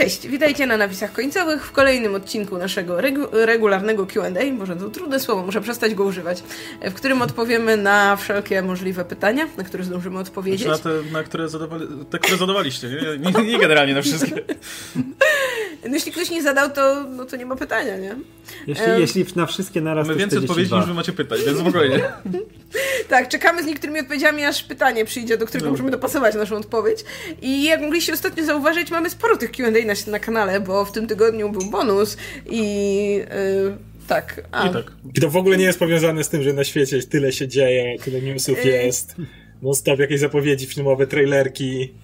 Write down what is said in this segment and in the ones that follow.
Cześć, witajcie na napisach końcowych w kolejnym odcinku naszego regu regularnego QA. Może to trudne słowo, muszę przestać go używać. W którym odpowiemy na wszelkie możliwe pytania, na które zdążymy odpowiedzieć. Znaczy na te, na które, zadawali, te, które zadawaliście, nie? Nie, nie generalnie na wszystkie. No jeśli ktoś nie zadał, to, no to nie ma pytania, nie? Jeśli, um, jeśli na wszystkie naraz Mamy więcej odpowiedzi niż wy macie pytać, więc spokojnie. tak, czekamy z niektórymi odpowiedziami, aż pytanie przyjdzie, do którego no. możemy dopasować naszą odpowiedź. I jak mogliście ostatnio zauważyć, mamy sporo tych Q&A na, na kanale, bo w tym tygodniu był bonus i... Yy, tak. A. I tak. To w ogóle nie jest powiązane z tym, że na świecie tyle się dzieje, tyle newsów yy. jest, non-stop jakieś zapowiedzi filmowe, trailerki.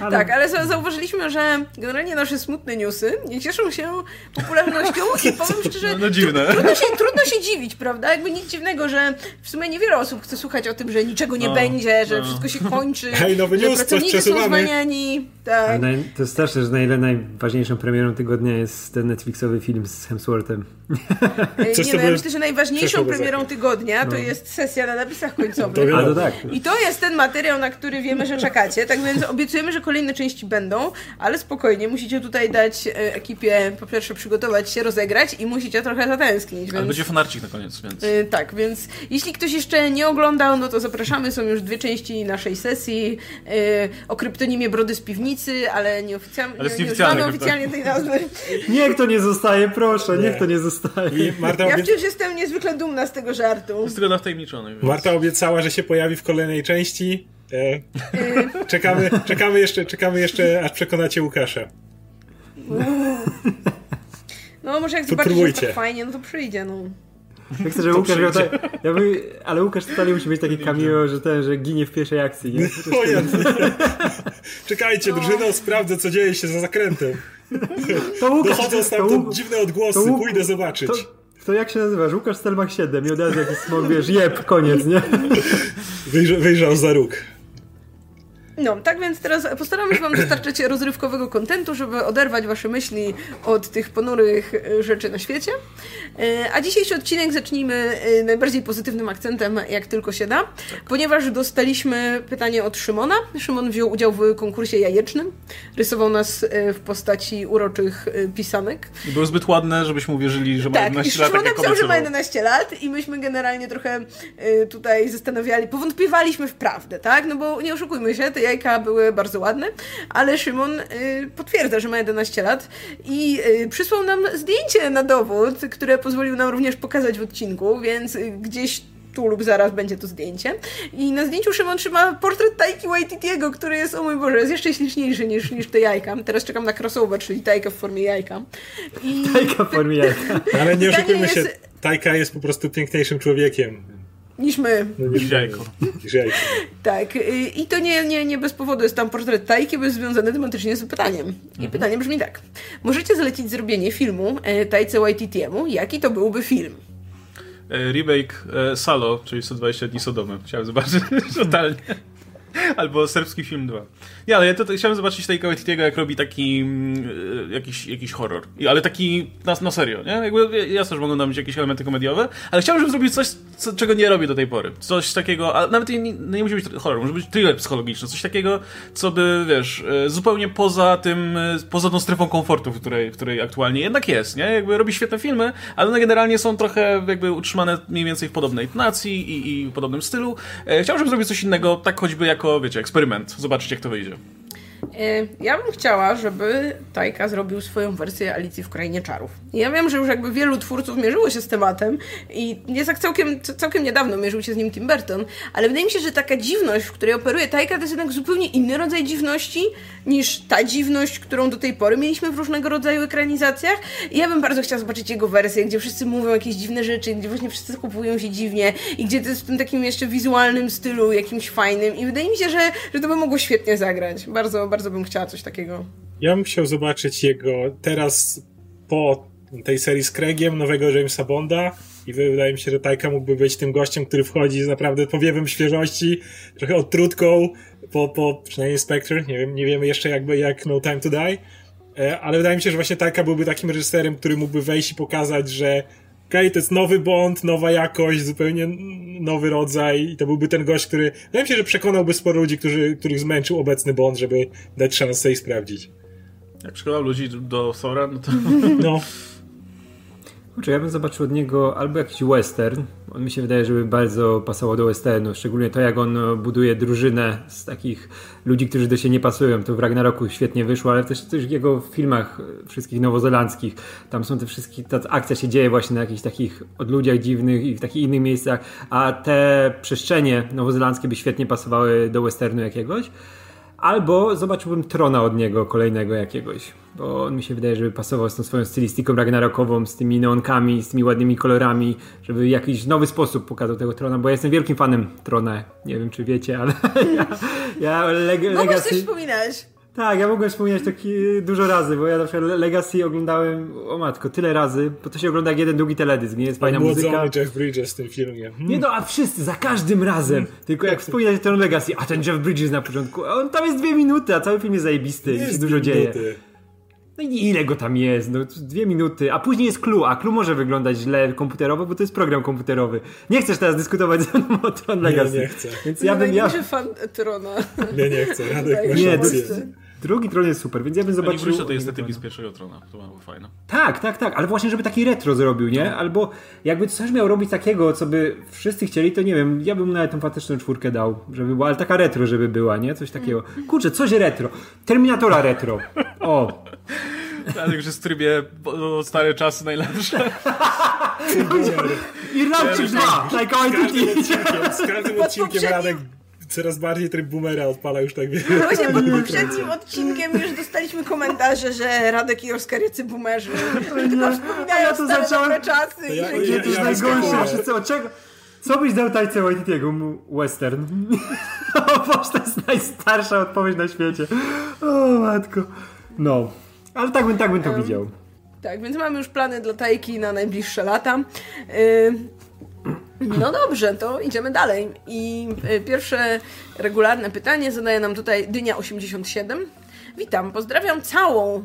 Ale... Tak, ale zauważyliśmy, że generalnie nasze smutne newsy nie cieszą się popularnością i powiem szczerze, no, no dziwne. Trudno, się, trudno się dziwić, prawda? Jakby nic dziwnego, że w sumie niewiele osób chce słuchać o tym, że niczego nie no, będzie, że no. wszystko się kończy, Hej, nowy że news, pracownicy są zwalniani. Tak. Naj, to jest też, że na ile najważniejszą premierą tygodnia jest ten Netflixowy film z Hemsworthem. Coś nie, no, ja myślę, że najważniejszą premierą tygodnia to no. jest sesja na napisach końcowych. To, tak. I to jest ten materiał, na który wiemy, że czekacie. Tak więc obiecujemy, że kolejne części będą, ale spokojnie, musicie tutaj dać e, ekipie po pierwsze przygotować się, rozegrać i musicie trochę zatęsknić. Więc... Ale będzie fanarcik na koniec, więc... E, tak, więc jeśli ktoś jeszcze nie oglądał, no to zapraszamy, są już dwie części naszej sesji e, o kryptonimie Brody z piwnicy, ale nieoficjalnie, ale nie, nie używamy oficjalnie tej nazwy. Niech to nie zostaje, proszę, nie. niech to nie zostaje. Marta ja wciąż jestem niezwykle dumna z tego żartu. Z tego na wtajemniczony. Marta obiecała, że się pojawi w kolejnej części. E, czekamy, czekamy, jeszcze, czekamy jeszcze, aż przekonacie Łukasza. No może jak zobaczysz, że tak fajnie, no to przyjdzie, no. Ja chcę, że Łukasz miał tak, ja by, ale Łukasz totalnie musi mieć takie cameo, że ten, że ginie w pierwszej akcji, nie? O Czekajcie, drużyno, sprawdzę, co dzieje się za zakrętem. To Łukasz, Dochodzą stamtąd dziwne odgłosy, to, pójdę zobaczyć. To, to jak się nazywasz? Łukasz Stelmach 7 i od razu jakiś smog, wiesz, jeb, koniec, nie? Wyjrzał, wyjrzał za róg. No, tak więc teraz postaramy się Wam dostarczyć rozrywkowego kontentu, żeby oderwać Wasze myśli od tych ponurych e, rzeczy na świecie. E, a dzisiejszy odcinek zacznijmy e, najbardziej pozytywnym akcentem, jak tylko się da, ponieważ dostaliśmy pytanie od Szymona. Szymon wziął udział w konkursie jajecznym, rysował nas w postaci uroczych pisanek. I było zbyt ładne, żebyśmy uwierzyli, że ma tak, 11 lat. Tak, Szymon napisał, że ma 11 lat i myśmy generalnie trochę tutaj zastanawiali, powątpiewaliśmy w prawdę, tak? No bo nie oszukujmy się, te jajka były bardzo ładne, ale Szymon y, potwierdza, że ma 11 lat i y, przysłał nam zdjęcie na dowód, które pozwolił nam również pokazać w odcinku, więc y, gdzieś tu lub zaraz będzie to zdjęcie. I na zdjęciu Szymon trzyma portret Taiki Waititiego, który jest, o mój Boże, jest jeszcze śliczniejszy niż, niż te jajka. Teraz czekam na crossover, czyli Tajka w formie jajka. I Tajka w formie jajka. Ale nie oszukujmy jest... się, Tajka jest po prostu piękniejszym człowiekiem niż my. Niż jajko. tak. I to nie, nie, nie bez powodu jest tam portret Tajki, bo jest związany tematycznie z pytaniem. I mhm. pytanie brzmi tak. Możecie zlecić zrobienie filmu e, Tajce Waititiemu? Jaki to byłby film? E, remake e, Salo, czyli 120 dni Sodomy. Chciałem zobaczyć totalnie. Albo serbski film 2. Nie, ale ja to, chciałem zobaczyć tego Waititiego, jak robi taki mm, jakiś, jakiś horror. I, ale taki na, na serio, nie? Jakby, ja też mogą tam być jakieś elementy komediowe, ale chciałem, żeby zrobić coś, co, czego nie robi do tej pory. Coś takiego, a nawet nie, nie musi być horror, może być thriller psychologiczny, coś takiego, co by, wiesz, e, zupełnie poza tym, e, poza tą strefą komfortu, w której, w której aktualnie jednak jest, nie? Jakby robi świetne filmy, ale one generalnie są trochę jakby utrzymane mniej więcej w podobnej tonacji i, i w podobnym stylu. E, chciałem, żeby zrobić coś innego, tak choćby jako, wiecie, eksperyment, zobaczyć jak to wyjdzie. E, ja bym chciała, żeby Tajka zrobił swoją wersję Alicji w Krainie Czarów. Ja wiem, że już jakby wielu twórców mierzyło się z tematem i nie tak całkiem, całkiem niedawno mierzył się z nim Tim Burton, ale wydaje mi się, że taka dziwność, w której operuje Tajka, to jest jednak zupełnie inny rodzaj dziwności niż ta dziwność, którą do tej pory mieliśmy w różnego rodzaju ekranizacjach. I ja bym bardzo chciała zobaczyć jego wersję, gdzie wszyscy mówią jakieś dziwne rzeczy, gdzie właśnie wszyscy kupują się dziwnie i gdzie to jest w tym takim jeszcze wizualnym stylu, jakimś fajnym. I wydaje mi się, że, że to by mogło świetnie zagrać. Bardzo, bardzo bym chciała coś takiego. Ja bym chciał zobaczyć jego teraz po tej serii z Craigiem, nowego Jamesa Bonda i wydaje mi się, że Tajka mógłby być tym gościem, który wchodzi z naprawdę powiewem świeżości, trochę odtrutką, po, po przynajmniej Spectre, nie, wiem, nie wiemy jeszcze jakby jak No Time to Die, e, ale wydaje mi się, że właśnie Tajka byłby takim reżyserem, który mógłby wejść i pokazać, że okay, to jest nowy Bond, nowa jakość, zupełnie nowy rodzaj i to byłby ten gość, który, wydaje mi się, że przekonałby sporo ludzi, którzy, których zmęczył obecny Bond, żeby dać szansę i sprawdzić. Jak szkoda ludzi do Sora, no to... No. Kurczę, ja bym zobaczył od niego albo jakiś western. On mi się wydaje, żeby bardzo pasował do westernu. Szczególnie to, jak on buduje drużynę z takich ludzi, którzy do siebie nie pasują. To w Ragnaroku świetnie wyszło, ale też, też w jego filmach wszystkich nowozelandzkich. Tam są te wszystkie, ta akcja się dzieje właśnie na jakichś takich odludziach dziwnych i w takich innych miejscach, a te przestrzenie nowozelandzkie by świetnie pasowały do westernu jakiegoś. Albo zobaczyłbym Trona od niego kolejnego jakiegoś, bo on mi się wydaje, żeby pasował z tą swoją stylistyką ragnarokową, z tymi neonkami, z tymi ładnymi kolorami, żeby w jakiś nowy sposób pokazał tego Trona, bo ja jestem wielkim fanem Trona. Nie wiem, czy wiecie, ale ja, ja leg coś Legacy... wspominać. Tak, ja mogłem wspominać to dużo razy, bo ja na przykład Legacy oglądałem, o matko, tyle razy, bo to się ogląda jak jeden długi teledysk, nie jest fajna muzyka. Młodzony Jeff Bridges w tym filmie. Hmm. Nie no, a wszyscy, za każdym razem. Tylko jak wspominać ten Legacy, a ten Jeff Bridges na początku, on tam jest dwie minuty, a cały film jest zajebisty i się Jest dużo dzieje. minuty. No i ile go tam jest? No dwie minuty, a później jest Clue, a Clue może wyglądać źle komputerowo, bo to jest program komputerowy. Nie chcesz teraz dyskutować ze mną o Tron Legacy. nie chcę. Więc ja bym... Ja... Fan Trona. Nie, nie chcę. Radek, masz Nie, Drugi Tron jest super, więc ja bym Nie zobaczył... wróć do tej estetyki z pierwszego Trona, to było fajne. Tak, tak, tak, ale właśnie, żeby taki retro zrobił, nie? Albo jakby coś miał robić takiego, co by wszyscy chcieli, to nie wiem, ja bym nawet tą fantastyczną czwórkę dał, żeby była, ale taka retro, żeby była, nie? Coś takiego. Kurczę, coś retro. Terminatora retro. O, Ale już jest w trybie stare czasy najlepsze. Irlandczyk 2! Taika Waititi! odcinkiem, z każdym odcinkiem Radek coraz bardziej tryb boomera odpala już tak wiele. Właśnie pod poprzednim odcinkiem już dostaliśmy komentarze, że Radek i Oskar jacy boomerzy. Tylko A wspominają ja to stare zacząłem- czasy. To i ja- że ja- Nie, to jest ja najgorsze, wyskakuję. wszyscy od czego? Co byś dał Tajce Waititiego? Mu- Western. O Boże, to jest najstarsza odpowiedź na świecie. O matko. No. Ale tak bym, tak bym to widział. Tak, więc mamy już plany dla Tajki na najbliższe lata. Yy, No dobrze, to idziemy dalej. I y, pierwsze regularne pytanie zadaje nam tutaj Dynia87. Witam, pozdrawiam całą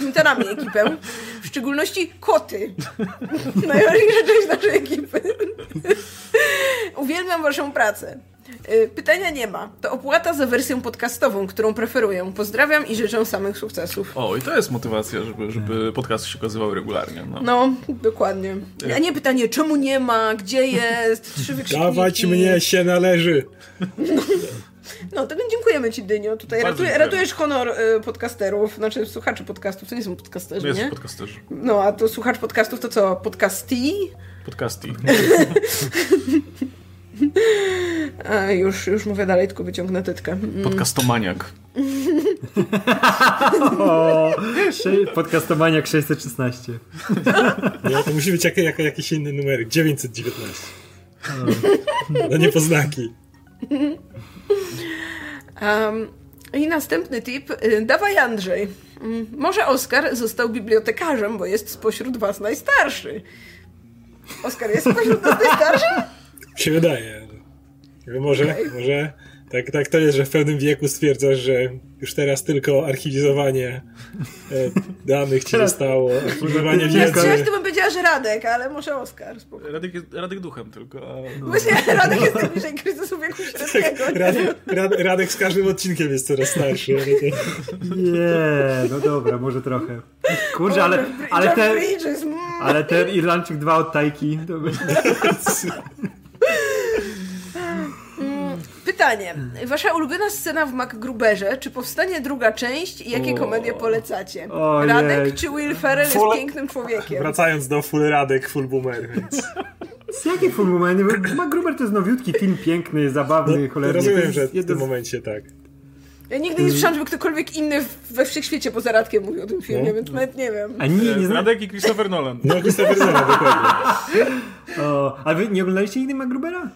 literami ekipę, w szczególności koty. Najważniejsza część naszej ekipy. Uwielbiam waszą pracę. Y, Pytania nie ma. To opłata za wersję podcastową, którą preferuję. Pozdrawiam i życzę samych sukcesów. O, i to jest motywacja, żeby, żeby podcasty się okazywały regularnie. No. No, dokładnie. A nie pytanie, czemu nie ma, gdzie jest, trzy wykrzykniki. Dawać mnie się należy. No, to dziękujemy Ci, Dynio. Tutaj dziękujemy. ratujesz honor y, podcasterów, znaczy słuchaczy podcastów, to nie są podcasterzy, Jest nie? podcasterzy. No, a to słuchacz podcastów to co? Podcasti? Podcasty. A, już, już mówię dalej, tylko wyciągnę tytkę. Mm. Podcastomaniak. O, podcastomaniak 616. Nie, to musi być jak, jak, jakiś inny numer. 919. No nie poznaki. Um, I następny tip. y, Dawaj Andrzej. Mm, Może Oskar został bibliotekarzem, bo jest spośród was najstarszy. Oskar jest spośród nas najstarszy? Się wydaje. Może, może tak, tak to jest, że w pewnym wieku stwierdzasz, że już teraz tylko archiwizowanie e, danych ci zostało, archiwizowanie wiedzy. to bym powiedziała, że Radek, ale może Oskar. Radek, jest, Radek duchem tylko. A... Właśnie Radek jest najbliżej kryzysu wieku średniego. nie? Radek, Radek, Radek z każdym odcinkiem jest coraz starszy. Nie, no dobra, może trochę. Kurczę, ale, ale, ten, mm. ale ten Irlandczyk 2 od Tajki, to by... Pytanie. Wasza ulubiona scena w MacGruberze, czy powstanie druga część i jakie O. komedie polecacie? Ojej. Radek czy Will Ferrell jest Full- pięknym człowiekiem? Wracając do full Radek, full boomer, więc... Z jakie full momenty? MacGruber to jest nowiutki film, piękny, zabawny, No, Rozumiem, jest że w tym momencie tak. Ja nigdy nie słyszałam, żeby ktokolwiek inny we wszechświecie poza Radkiem mówił o tym filmie, No. więc nawet nie wiem. A nie, nie E. Radek i Christopher Nolan. No, Christopher Nolan, dokładnie. O, a wy nie oglądaliście nigdy MacGrubera?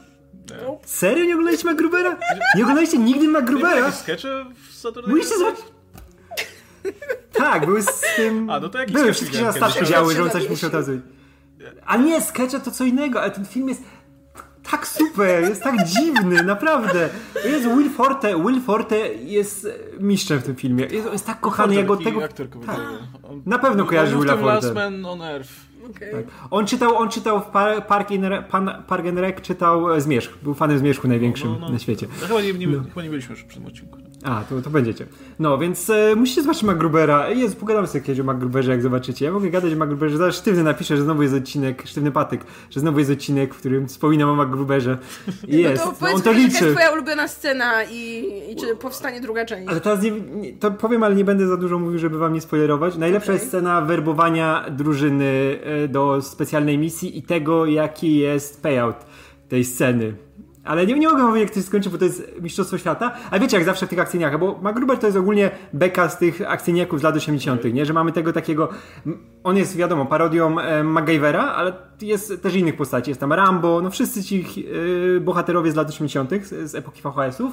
Nope. Serio nie oglądaliście MacGrubera? Nie oglądaliście nigdy Nie MacGrubera? skecze w Saturday Musicie Night zobaczyć. Tak, były z tym. A, no to jakiś Były wszystkie na kiedyś. działy, że on coś się musiał zawiesił. tazować. A nie, skecze to co innego, ale ten film jest tak super, jest tak dziwny, naprawdę. Jest Will Forte, Will Forte jest mistrzem w tym filmie. Jest, jest tak kochany, jak od Taki tego... aktor. On- Na pewno kojarzy Willa tym Last Forte. Man on Earth. Okej. On czytał, on czytał w Par- Park, in Pan, Park and Rec, czytał e, Zmierzch. Był fanem Zmierzchu największym No, no. na świecie. No, chyba, nie, nie, chyba nie byliśmy już przy tym odcinku. A, to, to będziecie. No, więc e, musicie zobaczyć MacGrubera. Jezu, pogadamy sobie kiedyś o MacGruberze, jak zobaczycie. Ja mogę gadać o MacGruberze. Zaraz sztywny napiszę, że znowu jest odcinek, sztywny patyk, że znowu jest odcinek, w którym wspominam o MacGruberze. I jest. No to No, on to mi, jaka liczy. jest twoja ulubiona scena i, i czy powstanie druga część? Ale teraz nie, nie, to powiem, ale nie będę za dużo mówił, żeby wam nie spoilerować. Najlepsza Okej. jest scena werbowania drużyny e, do specjalnej misji i tego, jaki jest payout tej sceny. Ale nie, nie mogę mówić, jak to się skończy, bo to jest Mistrzostwo Świata. A wiecie, jak zawsze w tych akcyjniach, bo MacGruber to jest ogólnie beka z tych akcyjniaków z lat 80., nie? Że mamy tego takiego... On jest, wiadomo, parodią e, MacGyvera, ale jest też innych postaci. Jest tam Rambo, no wszyscy ci e, bohaterowie z lat 80., z, z epoki VHS-ów.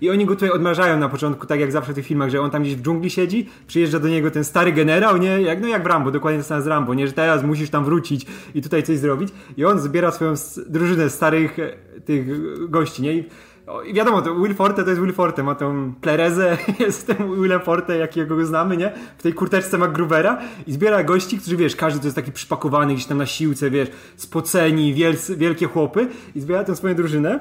I oni go tutaj odmrażają na początku, tak jak zawsze w tych filmach, że on tam gdzieś w dżungli siedzi, przyjeżdża do niego ten stary generał, nie? Jak, no jak w Rambo, dokładnie to samo z Rambo, nie? Że teraz musisz tam wrócić i tutaj coś zrobić. I on zbiera swoją drużynę starych tych gości, nie? I, I wiadomo, to Will Forte to jest Will Forte, ma tą plerezę, jest tym Willem Forte, jakiego go znamy, nie? W tej kurteczce MacGrubera i zbiera gości, którzy, wiesz, każdy to jest taki przypakowany gdzieś tam na siłce, wiesz, spoceni, wielcy, wielkie chłopy i zbiera tę swoją drużynę.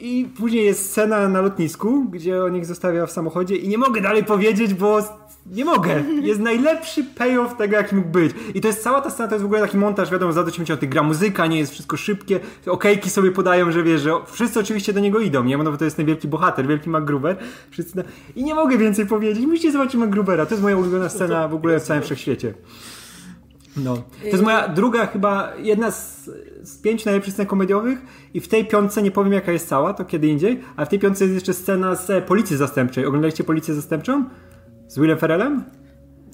I później jest scena na lotnisku, gdzie on ich zostawia w samochodzie i nie mogę dalej powiedzieć, bo nie mogę. Jest najlepszy payoff tego, jaki mógł być. I to jest cała ta scena, to jest w ogóle taki montaż, wiadomo, z lat 80. Gra muzyka, nie jest wszystko szybkie, okejki sobie podają, że wiesz, że wszyscy oczywiście do niego idą, nie? No bo to jest ten wielki bohater, wielki MacGruber. Wszyscy na... I nie mogę więcej powiedzieć, musicie zobaczyć MacGrubera. To jest moja ulubiona scena w ogóle w całym wszechświecie. No. To jest moja druga chyba, jedna z, z pięciu najlepszych scen komediowych i w tej piątce, nie powiem jaka jest cała, to kiedy indziej, ale w tej piątce jest jeszcze scena z e, Policji Zastępczej. Oglądaliście Policję Zastępczą? Z Willem Ferrellem?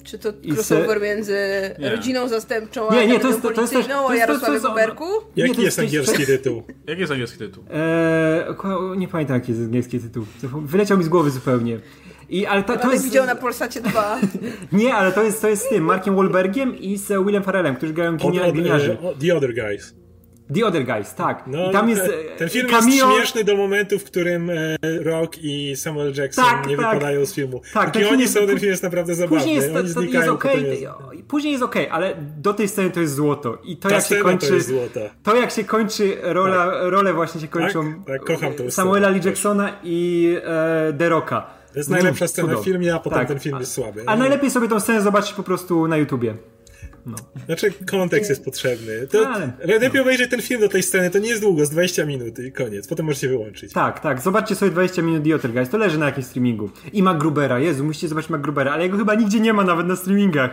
Czy to I crossover między Nie. rodziną zastępczą Nie, a nie, to jest- to jest to jest- to- jest- Boberku? Jaki Nie, to jest angielski tytuł? Jaki jest angielski tytuł? Eee, nie pamiętam jaki jest angielski tytuł. Wyleciał mi z głowy zupełnie. I, ale to, to jest... widział na Polsacie 2. Nie, ale to jest, to jest z tym, Markiem Wahlbergiem i z Willem Ferrellem, którzy grają ginia, e, The Other Guys. The Other Guys, tak. No, I tam jest ten, e, ten film cameo... jest śmieszny do momentu, w którym e, Rock i Samuel Jackson Tak, nie tak. wypadają z filmu. Tak, Tak, ten I film oni jest- są, ten film jest naprawdę zabawny. Później jest, oni to znikają, jest okej, potem jest... później jest okej, ale do tej sceny to jest złoto. I to Ta jak się kończy. to jest złota. To jak się kończy rola, role właśnie się kończą tak, kocham tą Samuela scenę Lee Jacksona i e, The Rocka. To jest najlepsza scena w filmie, a potem Tak. ten film jest słaby. A najlepiej sobie tą scenę zobaczyć po prostu na YouTubie. Znaczy, kontekst jest potrzebny. To, Ale- ale lepiej obejrzeć ten film do tej sceny, to nie jest długo, z 20 minut i koniec. Potem możecie wyłączyć. Tak, tak. Zobaczcie sobie 20 minut Other Guys. To leży na jakimś streamingu. I MacGrubera. Jezu, musicie zobaczyć MacGrubera, ale jego chyba nigdzie nie ma nawet na streamingach.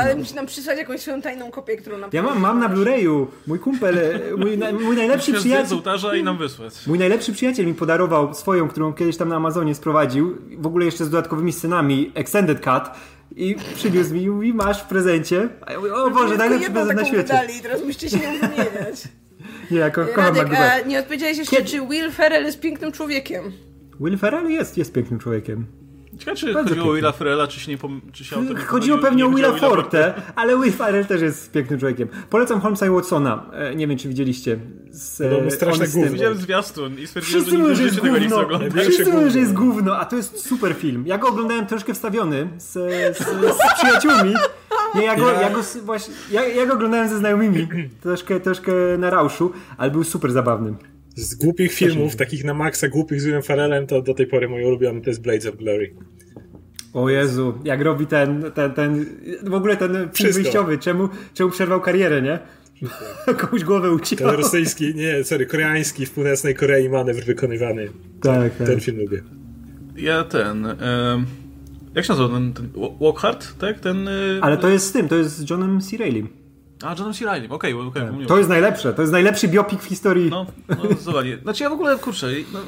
Ale musi nam przysłać jakąś swoją tajną kopię, którą nam Ja mam, mam na Blu-rayu. Mój kumpel, e, mój, na- mój najlepszy z przyjaciel. ołtarza i nam wysłać. Mój najlepszy przyjaciel mi podarował swoją, którą kiedyś tam na Amazonie sprowadził, w ogóle jeszcze z dodatkowymi scenami, Extended Cut i przywiózł mi i mówi, masz w prezencie. A ja mówię, o Boże, najlepszy prezent na świecie. wydali i teraz musicie się nią wymieniać. Nie, ja ko kocham Radek, a nie odpowiedziałeś jeszcze, Kiedy? czy Will Ferrell jest pięknym człowiekiem? Will Ferrell jest, jest pięknym człowiekiem. Ciekawe, czy Bardzo chodziło o. Willa Ferrella, czy się nie pom... czy się autor nie Chodziło pewnie o Willa Forte, ale Will Ferrell też jest pięknym człowiekiem. Polecam Holmesa i Watsona. E, Nie wiem, czy widzieliście. Z, e, Podobno straszne gówno. Widziałem zwiastun i stwierdziłem, Wszyscy że że jest tego nie chcę gówno. Wszyscy mówią, że jest gówno, a to jest super film. Ja go oglądałem troszkę wstawiony z, z, z przyjaciółmi. Nie, ja go, ja go właśnie, ja, ja go oglądałem ze znajomymi. Troszkę, troszkę na rauszu, ale był super zabawny. Z głupich filmów, takich na maksa głupich z Willem Ferrellem, to do tej pory mój ulubiony to jest Blades of Glory. O Jezu, jak robi ten, ten, ten w ogóle ten film Wszystko. wyjściowy, czemu, czemu przerwał karierę, nie? Komuś głowę Ten uciął. rosyjski, nie, sorry, koreański w północnej Korei manewr wykonywany. Tak, tak. Ten film lubię. Ja ten... jak się nazywa ten, ten Walk Hard, tak? Ten... y, Ale to jest z tym, to jest z Johnem C. Reillym. A, Johnem C. Reillym, okej, okej, pomyliłem. To jest najlepsze, to jest najlepszy biopik w historii. No, no zobacz. Znaczy ja w ogóle, kurczę, no,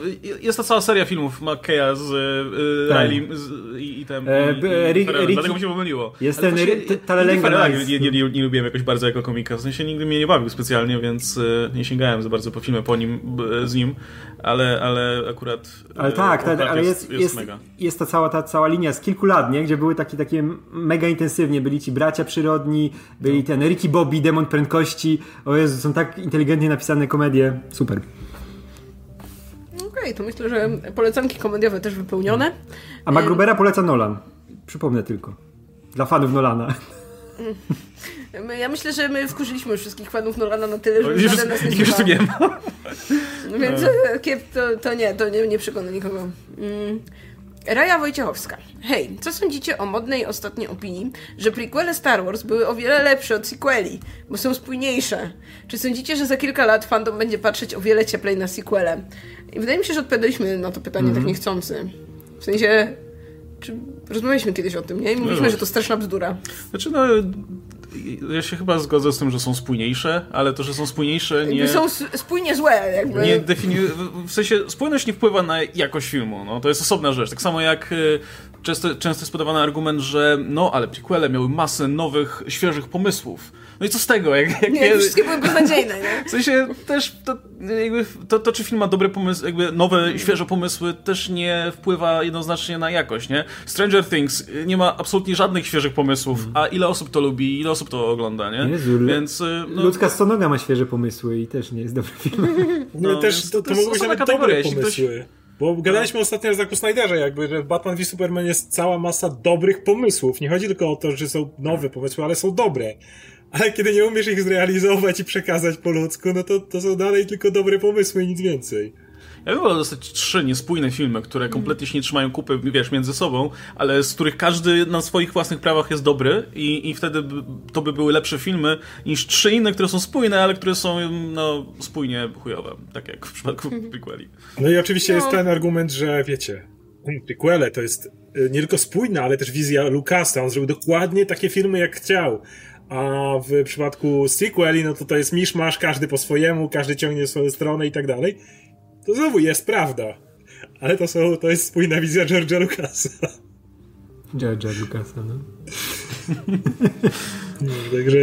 jest ta cała seria filmów McKeya z y, Tak. Riley z, i, i tem... E, i, b- i Rick- Ferrellem, Ricky- dlatego mi się pomyliło. Jest ten y, Nice. nie, nie, nie, nie lubiłem jakoś bardzo jako komika, w sensie nigdy mnie nie bawił specjalnie, więc y, nie sięgałem za bardzo po filmy po nim, b, z nim, ale, ale akurat... y, Ale tak, Walk tak ale jest, jest, mega. jest ta cała, ta cała linia z kilku lat, nie? gdzie były takie, takie mega intensywnie. Byli ci bracia przyrodni, byli No. ten Ricky Bobby, Demon Prędkości. O Jezu, są tak inteligentnie napisane komedie. Super. Okej, to myślę, że polecanki komediowe też wypełnione. A MacGrubera poleca Nolan. Przypomnę tylko. Dla fanów Nolana. My, ja myślę, że my wkurzyliśmy już wszystkich fanów Nolana na tyle, że Już, żaden nas nie już słucha. nie ma. Więc e, kiep, to, to nie, to nie, nie przekona nikogo. Mm. Raja Wojciechowska. Hej, co sądzicie o modnej ostatniej opinii, że prequele Star Wars były o wiele lepsze od sequeli, bo są spójniejsze? Czy sądzicie, że za kilka lat fandom będzie patrzeć o wiele cieplej na sequele? I wydaje mi się, że odpowiadaliśmy na to pytanie tak niechcący. W sensie, czy rozmawialiśmy kiedyś o tym, nie? I mówiliśmy, No. że to straszna bzdura. Znaczy, no, ja się chyba zgodzę z tym, że są spójniejsze, ale to, że są spójniejsze nie... Są spójnie złe, jakby. Nie definiuje, w sensie spójność nie wpływa na jakość filmu, no, to jest osobna rzecz. Tak samo jak y, często, często jest podawany argument, że no, ale prequele miały masę nowych, świeżych pomysłów. No i co z tego? Jak, jak Nie, je- wszystkie były beznadziejne, nie? w sensie też to, jakby, to, to, czy film ma dobre pomysły, jakby nowe, świeże pomysły, też nie wpływa jednoznacznie na jakość, nie? Stranger Things y, nie ma absolutnie żadnych świeżych pomysłów, a ile osób to lubi, ile osób to ogląda, nie? Jezu, Więc y, no, Ludzka stonoga ma świeże pomysły i też nie jest dobry film. No, No, też to, to to, mogą być nawet dobre pomysły. Bo gadaliśmy ostatnio o Zaku Snyderze, jakby, że w Batman v Superman jest cała masa dobrych pomysłów. Nie chodzi tylko o to, że są nowe pomysły, ale są dobre. Ale kiedy nie umiesz ich zrealizować i przekazać po ludzku, no to, to są dalej tylko dobre pomysły i nic więcej. Ja bym wolał dostać trzy niespójne filmy, które kompletnie się nie trzymają kupy, wiesz, między sobą, ale z których każdy na swoich własnych prawach jest dobry i, i wtedy by, to by były lepsze filmy niż trzy inne, które są spójne, ale które są, no, spójnie chujowe, tak jak w przypadku prequeli. No i oczywiście No. jest ten argument, że wiecie, prequele to jest y, nie tylko spójna, ale też wizja Lucasa. On zrobił dokładnie takie filmy, jak chciał. A w przypadku sequeli, no to to jest miszmasz, każdy po swojemu, każdy ciągnie swoją stronę i tak dalej. To znowu jest prawda. Ale to, są, to jest spójna wizja George'a Lucasa. George'a Lucasa, no. Także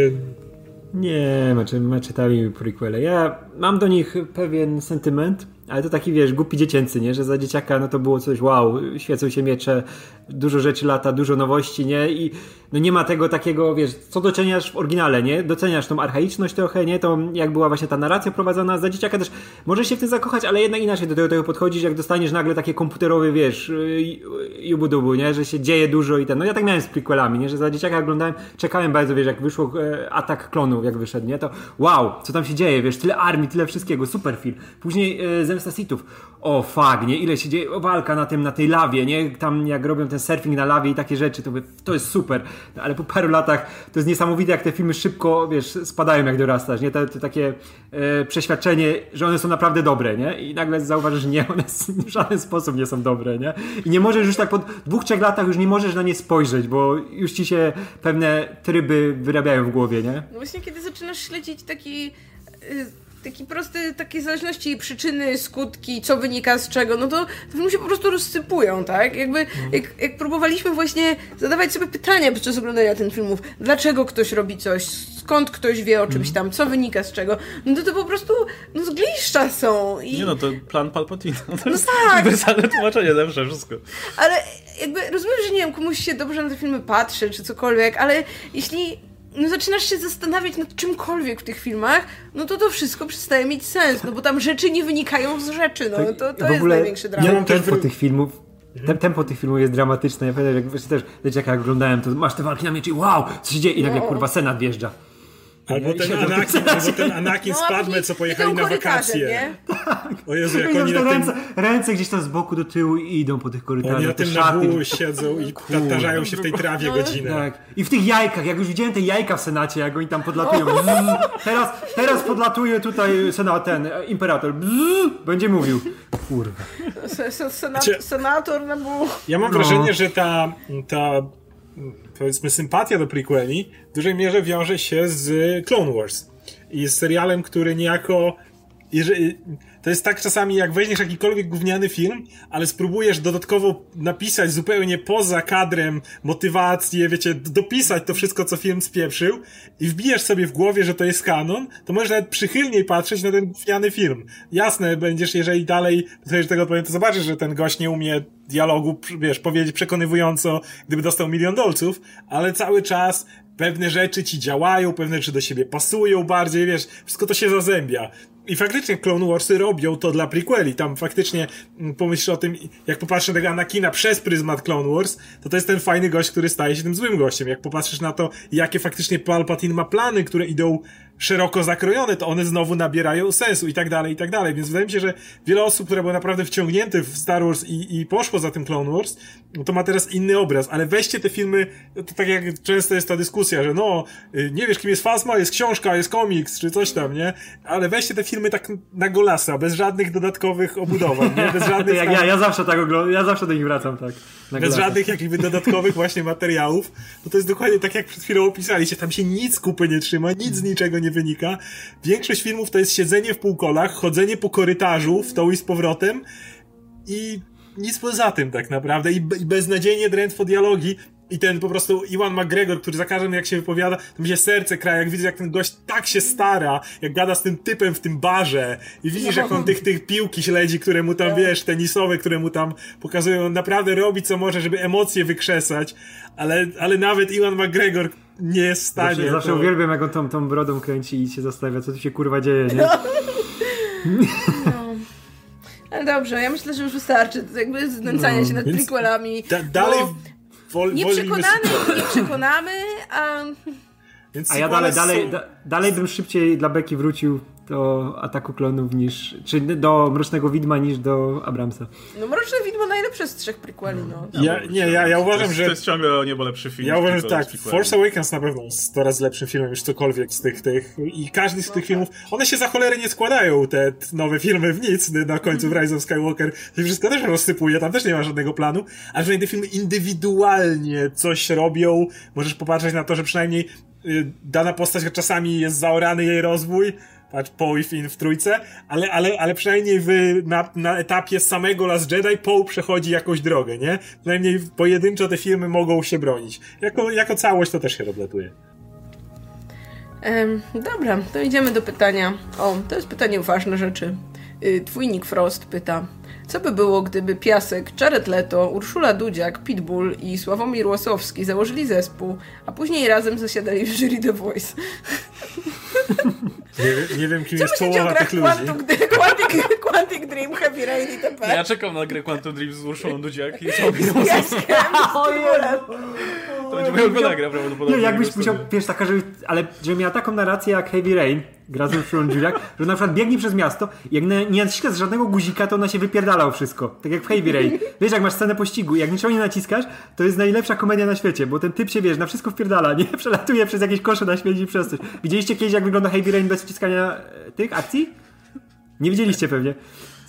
Nie, macie, czytali prequele. Ja mam do nich pewien sentyment, ale to taki, wiesz, głupi dziecięcy, nie? Że za dzieciaka, no to było coś, wow, świecą się miecze, dużo rzeczy lata, dużo nowości, nie? I no nie ma tego takiego, wiesz, co doceniasz w oryginale, nie? Doceniasz tą archaiczność trochę, nie? To jak była właśnie ta narracja prowadzona za dzieciaka też, możesz się w tym zakochać, ale jednak inaczej do tego, tego podchodzisz, jak dostaniesz nagle takie komputerowe, wiesz, y, jubu-dubu, nie? Że się dzieje dużo i ten, no ja tak miałem z prequelami, nie? Że za dzieciaka oglądałem, czekałem bardzo, wiesz, jak wyszło e, Atak Klonów, jak wyszedł, nie? To wow, co tam się dzieje, wiesz, tyle armii, tyle wszystkiego, super film. Później e, Zemsta Sithów, o fuck, nie? Ile się dzieje, walka na tym, na tej lawie, nie? Tam jak robią ten surfing na lawie i takie rzeczy, to, mówię, to jest super. No, ale po paru latach to jest niesamowite, jak te filmy szybko, wiesz, spadają jak dorastasz, nie? To, to takie e, przeświadczenie, że one są naprawdę dobre, nie? I nagle zauważysz, że nie, one w żaden sposób nie są dobre, nie? I nie możesz już tak po dwóch, trzech latach już nie możesz na nie spojrzeć, bo już ci się pewne tryby wyrabiają w głowie, nie? No właśnie, kiedy zaczynasz śledzić taki. Taki prosty, takie zależności, przyczyny, skutki, co wynika z czego, no to te filmy się po prostu rozsypują, tak? Jakby, jak, jak próbowaliśmy właśnie zadawać sobie pytania podczas oglądania tych filmów, dlaczego ktoś robi coś, skąd ktoś wie o czymś tam, co wynika z czego, no to to po prostu, no zgliszcza są i... Nie no, to plan Palpatina. To jest tak. uniwersalne tłumaczenie zawsze, wszystko. Ale jakby rozumiem, że nie wiem, komuś się dobrze na te filmy patrzy, czy cokolwiek, ale jeśli no, zaczynasz się zastanawiać nad czymkolwiek w tych filmach, no to to wszystko przestaje mieć sens, no bo tam rzeczy nie wynikają z rzeczy, no to, to w jest ogóle największy Ja dramat. mam też tempo tych filmów tem, tempo tych filmów jest dramatyczne. Ja pamiętam, jak wiesz, też wiecie, jak oglądałem, to masz te walki na mieczy i wow, co się dzieje? I nagle No. kurwa Senat wjeżdża. Albo ten Anakin, albo ten Anakin No, z a Padme, później co pojechali na wakacje. nie? O Jezu, jak oni na tym, ręce, ręce gdzieś tam z boku do tyłu i idą po tych korytarzach. oni na tym nabu siedzą i tarzają się w tej trawie No. godzinę. Tak. I w tych jajkach, jak już widziałem te jajka w Senacie, jak oni tam podlatują. Bzz. Teraz, teraz podlatuje tutaj senat, ten e, imperator. Bzz. Będzie mówił. Kurwa. Znaczy- senator, no bo... Ja mam No. wrażenie, że ta, ta powiedzmy sympatia do prequeli w dużej mierze wiąże się z Clone Wars. I z serialem, który niejako jeżeli, to jest tak czasami, jak weźmiesz jakikolwiek gówniany film, ale spróbujesz dodatkowo napisać zupełnie poza kadrem motywację, wiecie, dopisać to wszystko, co film spieprzył i wbijesz sobie w głowie, że to jest kanon, to możesz nawet przychylniej patrzeć na ten gówniany film. Jasne, będziesz, jeżeli dalej sobie tego odpowiem, to zobaczysz, że ten gość nie umie dialogu, wiesz, powiedzieć przekonywująco, gdyby dostał milion dolców, ale cały czas pewne rzeczy ci działają, pewne rzeczy do siebie pasują bardziej, wiesz, wszystko to się zazębia. I faktycznie Clone Warsy robią to dla prequeli. Tam faktycznie mm, pomyśl o tym, jak popatrzysz na tego Anakina przez pryzmat Clone Wars, to to jest ten fajny gość, który staje się tym złym gościem. Jak popatrzysz na to, jakie faktycznie Palpatine ma plany, które idą szeroko zakrojone, to one znowu nabierają sensu i tak dalej, i tak dalej. Więc wydaje mi się, że wiele osób, które były naprawdę wciągnięte w Star Wars i, i poszło za tym Clone Wars, no to ma teraz inny obraz. Ale weźcie te filmy, to tak jak często jest ta dyskusja, że no, y, nie wiesz kim jest Fasma, jest książka, jest komiks, czy coś tam, nie? Ale weźcie te filmy tak na golasa, bez żadnych dodatkowych obudowań, nie? Bez żadnych jak tam... ja, ja zawsze tak oglądam, ja zawsze do nich wracam, tak. Bez glasa. żadnych jakichś dodatkowych właśnie materiałów, no to jest dokładnie tak jak przed chwilą opisaliście, tam się nic kupy nie trzyma, nic z niczego nie wynika. Większość filmów to jest siedzenie w półkolach, chodzenie po korytarzu w tą i z powrotem i nic poza tym tak naprawdę i, i beznadziejnie drętwo dialogi i ten po prostu Iwan McGregor, który za każdym jak się wypowiada, to mi się serce kraje, jak widzę jak ten gość tak się stara, jak gada z tym typem w tym barze i widzisz jak on tych, tych piłki śledzi, które mu tam, wiesz, tenisowe, które mu tam pokazują, on naprawdę robi co może, żeby emocje wykrzesać, ale, ale nawet Iwan McGregor nie stanie. Zawsze, zawsze to- uwielbiam, jak on tą, tą brodą kręci i się zastanawia, co tu się kurwa dzieje, nie? Ale dobrze, ja myślę, że już wystarczy jakby znęcania się nad prequelami. Da, dalej wol, nie przekonamy, nie przekonamy, a Więc A ja dalej, dalej, są- da, dalej bym szybciej dla Beki wrócił do Ataku Klonów niż, czy do Mrocznego Widma niż do Abramsa. no Mroczne Widmo najlepsze z trzech prequeli, no. Ja, nie, ja, ja To uważam, jest, że to jest ciągle o niebo lepszy film. Ja uważam, że tak. Force Awakens na pewno jest 100 razy lepszym filmem niż cokolwiek z tych, tych i każdy z tych filmów, one się za cholerę nie składają, te nowe filmy w nic, na końcu w Rise of Skywalker, to wszystko też rozsypuje, tam też nie ma żadnego planu, a przynajmniej te filmy indywidualnie coś robią, możesz popatrzeć na to, że przynajmniej y, dana postać czasami jest zaorany jej rozwój, patrz Poe i Finn w trójce, ale, ale, ale przynajmniej w, na, na etapie samego Last Jedi Poe przechodzi jakąś drogę, nie? Przynajmniej pojedynczo te filmy mogą się bronić. Jako, jako całość to też się rozlatuje. Em, dobra, to idziemy do pytania. O, to jest pytanie o ważne rzeczy. Y, Twój Nick Frost pyta, co by było, gdyby Piasek, Jared Leto, Urszula Dudziak, Pitbull i Sławomir Łosowski założyli zespół, a później razem zasiadali w jury The Voice? Nie, wiem- nie wiem, kim Co jest połowa tych ludzi. Quantum, Quantic, Quantic Dream, Heavy Rain itp.? Ja czekam na grę Quantum Dream z Urszulą Dudziak i Pitbullem. to będzie moja ulubiona gra prawdopodobnie. Nie, jakbyś musiał, wiesz, taka, żeby, ale żeby miała taką narrację jak Heavy Rain, gra z Urszulą Juliak, że na przykład biegnie przez miasto i jak na, nie naciskasz żadnego guzika, to ona się wypierdala o wszystko. Tak jak w Heavy Rain. Wiesz, jak masz scenę pościgu jak niczego nie naciskasz, to jest najlepsza komedia na świecie, bo ten typ się, wiesz, na wszystko wpierdala, nie? Przelatuje przez jakieś kosze na śmieci przez coś. Widzieliście kiedyś, jak wygląda Heavy Rain bez wciskania e, tych akcji? Nie widzieliście pewnie.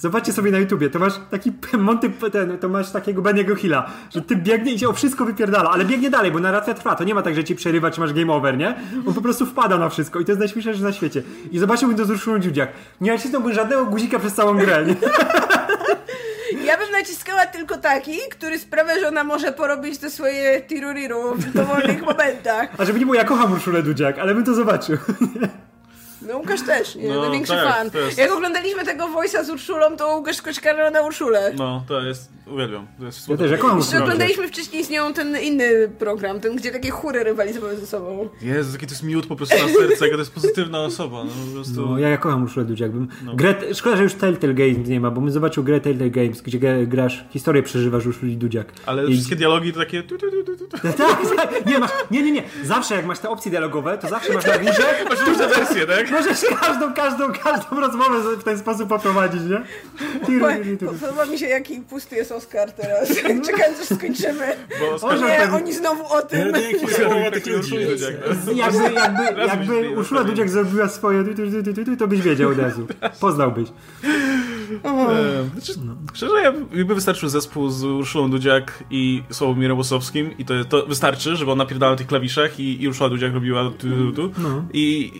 Zobaczcie sobie na YouTubie, to masz taki Monty, ten, to masz takiego Beniego Hilla, że ty biegnie i się o wszystko wypierdala, ale biegnie dalej, bo narracja trwa, to nie ma tak, że ci przerywa, czy masz game over, nie? On po prostu wpada na wszystko i to jest najśmieszniejsze na świecie. I zobaczyłbym to z Urszulą Dziudziak. Nie nacisnąłbym żadnego guzika przez całą grę, nie? Ja bym naciskała tylko taki, który sprawia, że ona może porobić te swoje tiruriru w dowolnych momentach. A żeby nie było, ja kocham Urszulę Dudziak, ale bym to zobaczył. No Łukasz też, nie? No, największy tak, fan. Jak oglądaliśmy tego Voice'a z Urszulą, to Łukasz skoczkarał na Urszulę. No, to jest, uwielbiam. To jest Ja też, ja kocham Jeszcze Urszulę Dudziak. oglądaliśmy wcześniej z nią ten inny program, ten, gdzie takie chóry rywalizowały ze sobą. Jezu, jaki to jest miód po prostu na serce, jaka to jest pozytywna osoba. No, po prostu... No, ja, ja kocham Urszulę Dudziak. Bym... Grę... Szkoda, że już Telltale Games nie ma, bo bym zobaczył grę Telltale Games, gdzie gra- grasz, historię przeżywasz Urszuli Dudziak. Ale I- wszystkie dialogi to takie... Tu, tu, tu, tu, tu. Tak, tak. Nie, masz, nie, nie, nie. Zawsze jak masz te opcje dialogowe, to zawsze masz na górze. Masz różne wersje, tak? Możesz każdą, każdą, każdą rozmowę w ten sposób poprowadzić, nie? Podoba mi się, jaki pusty jest Oscar teraz. Czekając, aż skończymy. Bo Może Nie, ten- oni znowu o tym. No. Jakby, jakby, jakby Urszula. Dudziak zrobiła swoje, to byś wiedział od razu. Poznałbyś. E, Znaczy, Szczerze, ja jakby wystarczył zespół z Urszulą Dudziak i Sławomirem Łosowskim i to, to wystarczy, żeby on napierdalał na tych klawiszach i, i Urszula Dudziak robiła tu, tu, tu, i,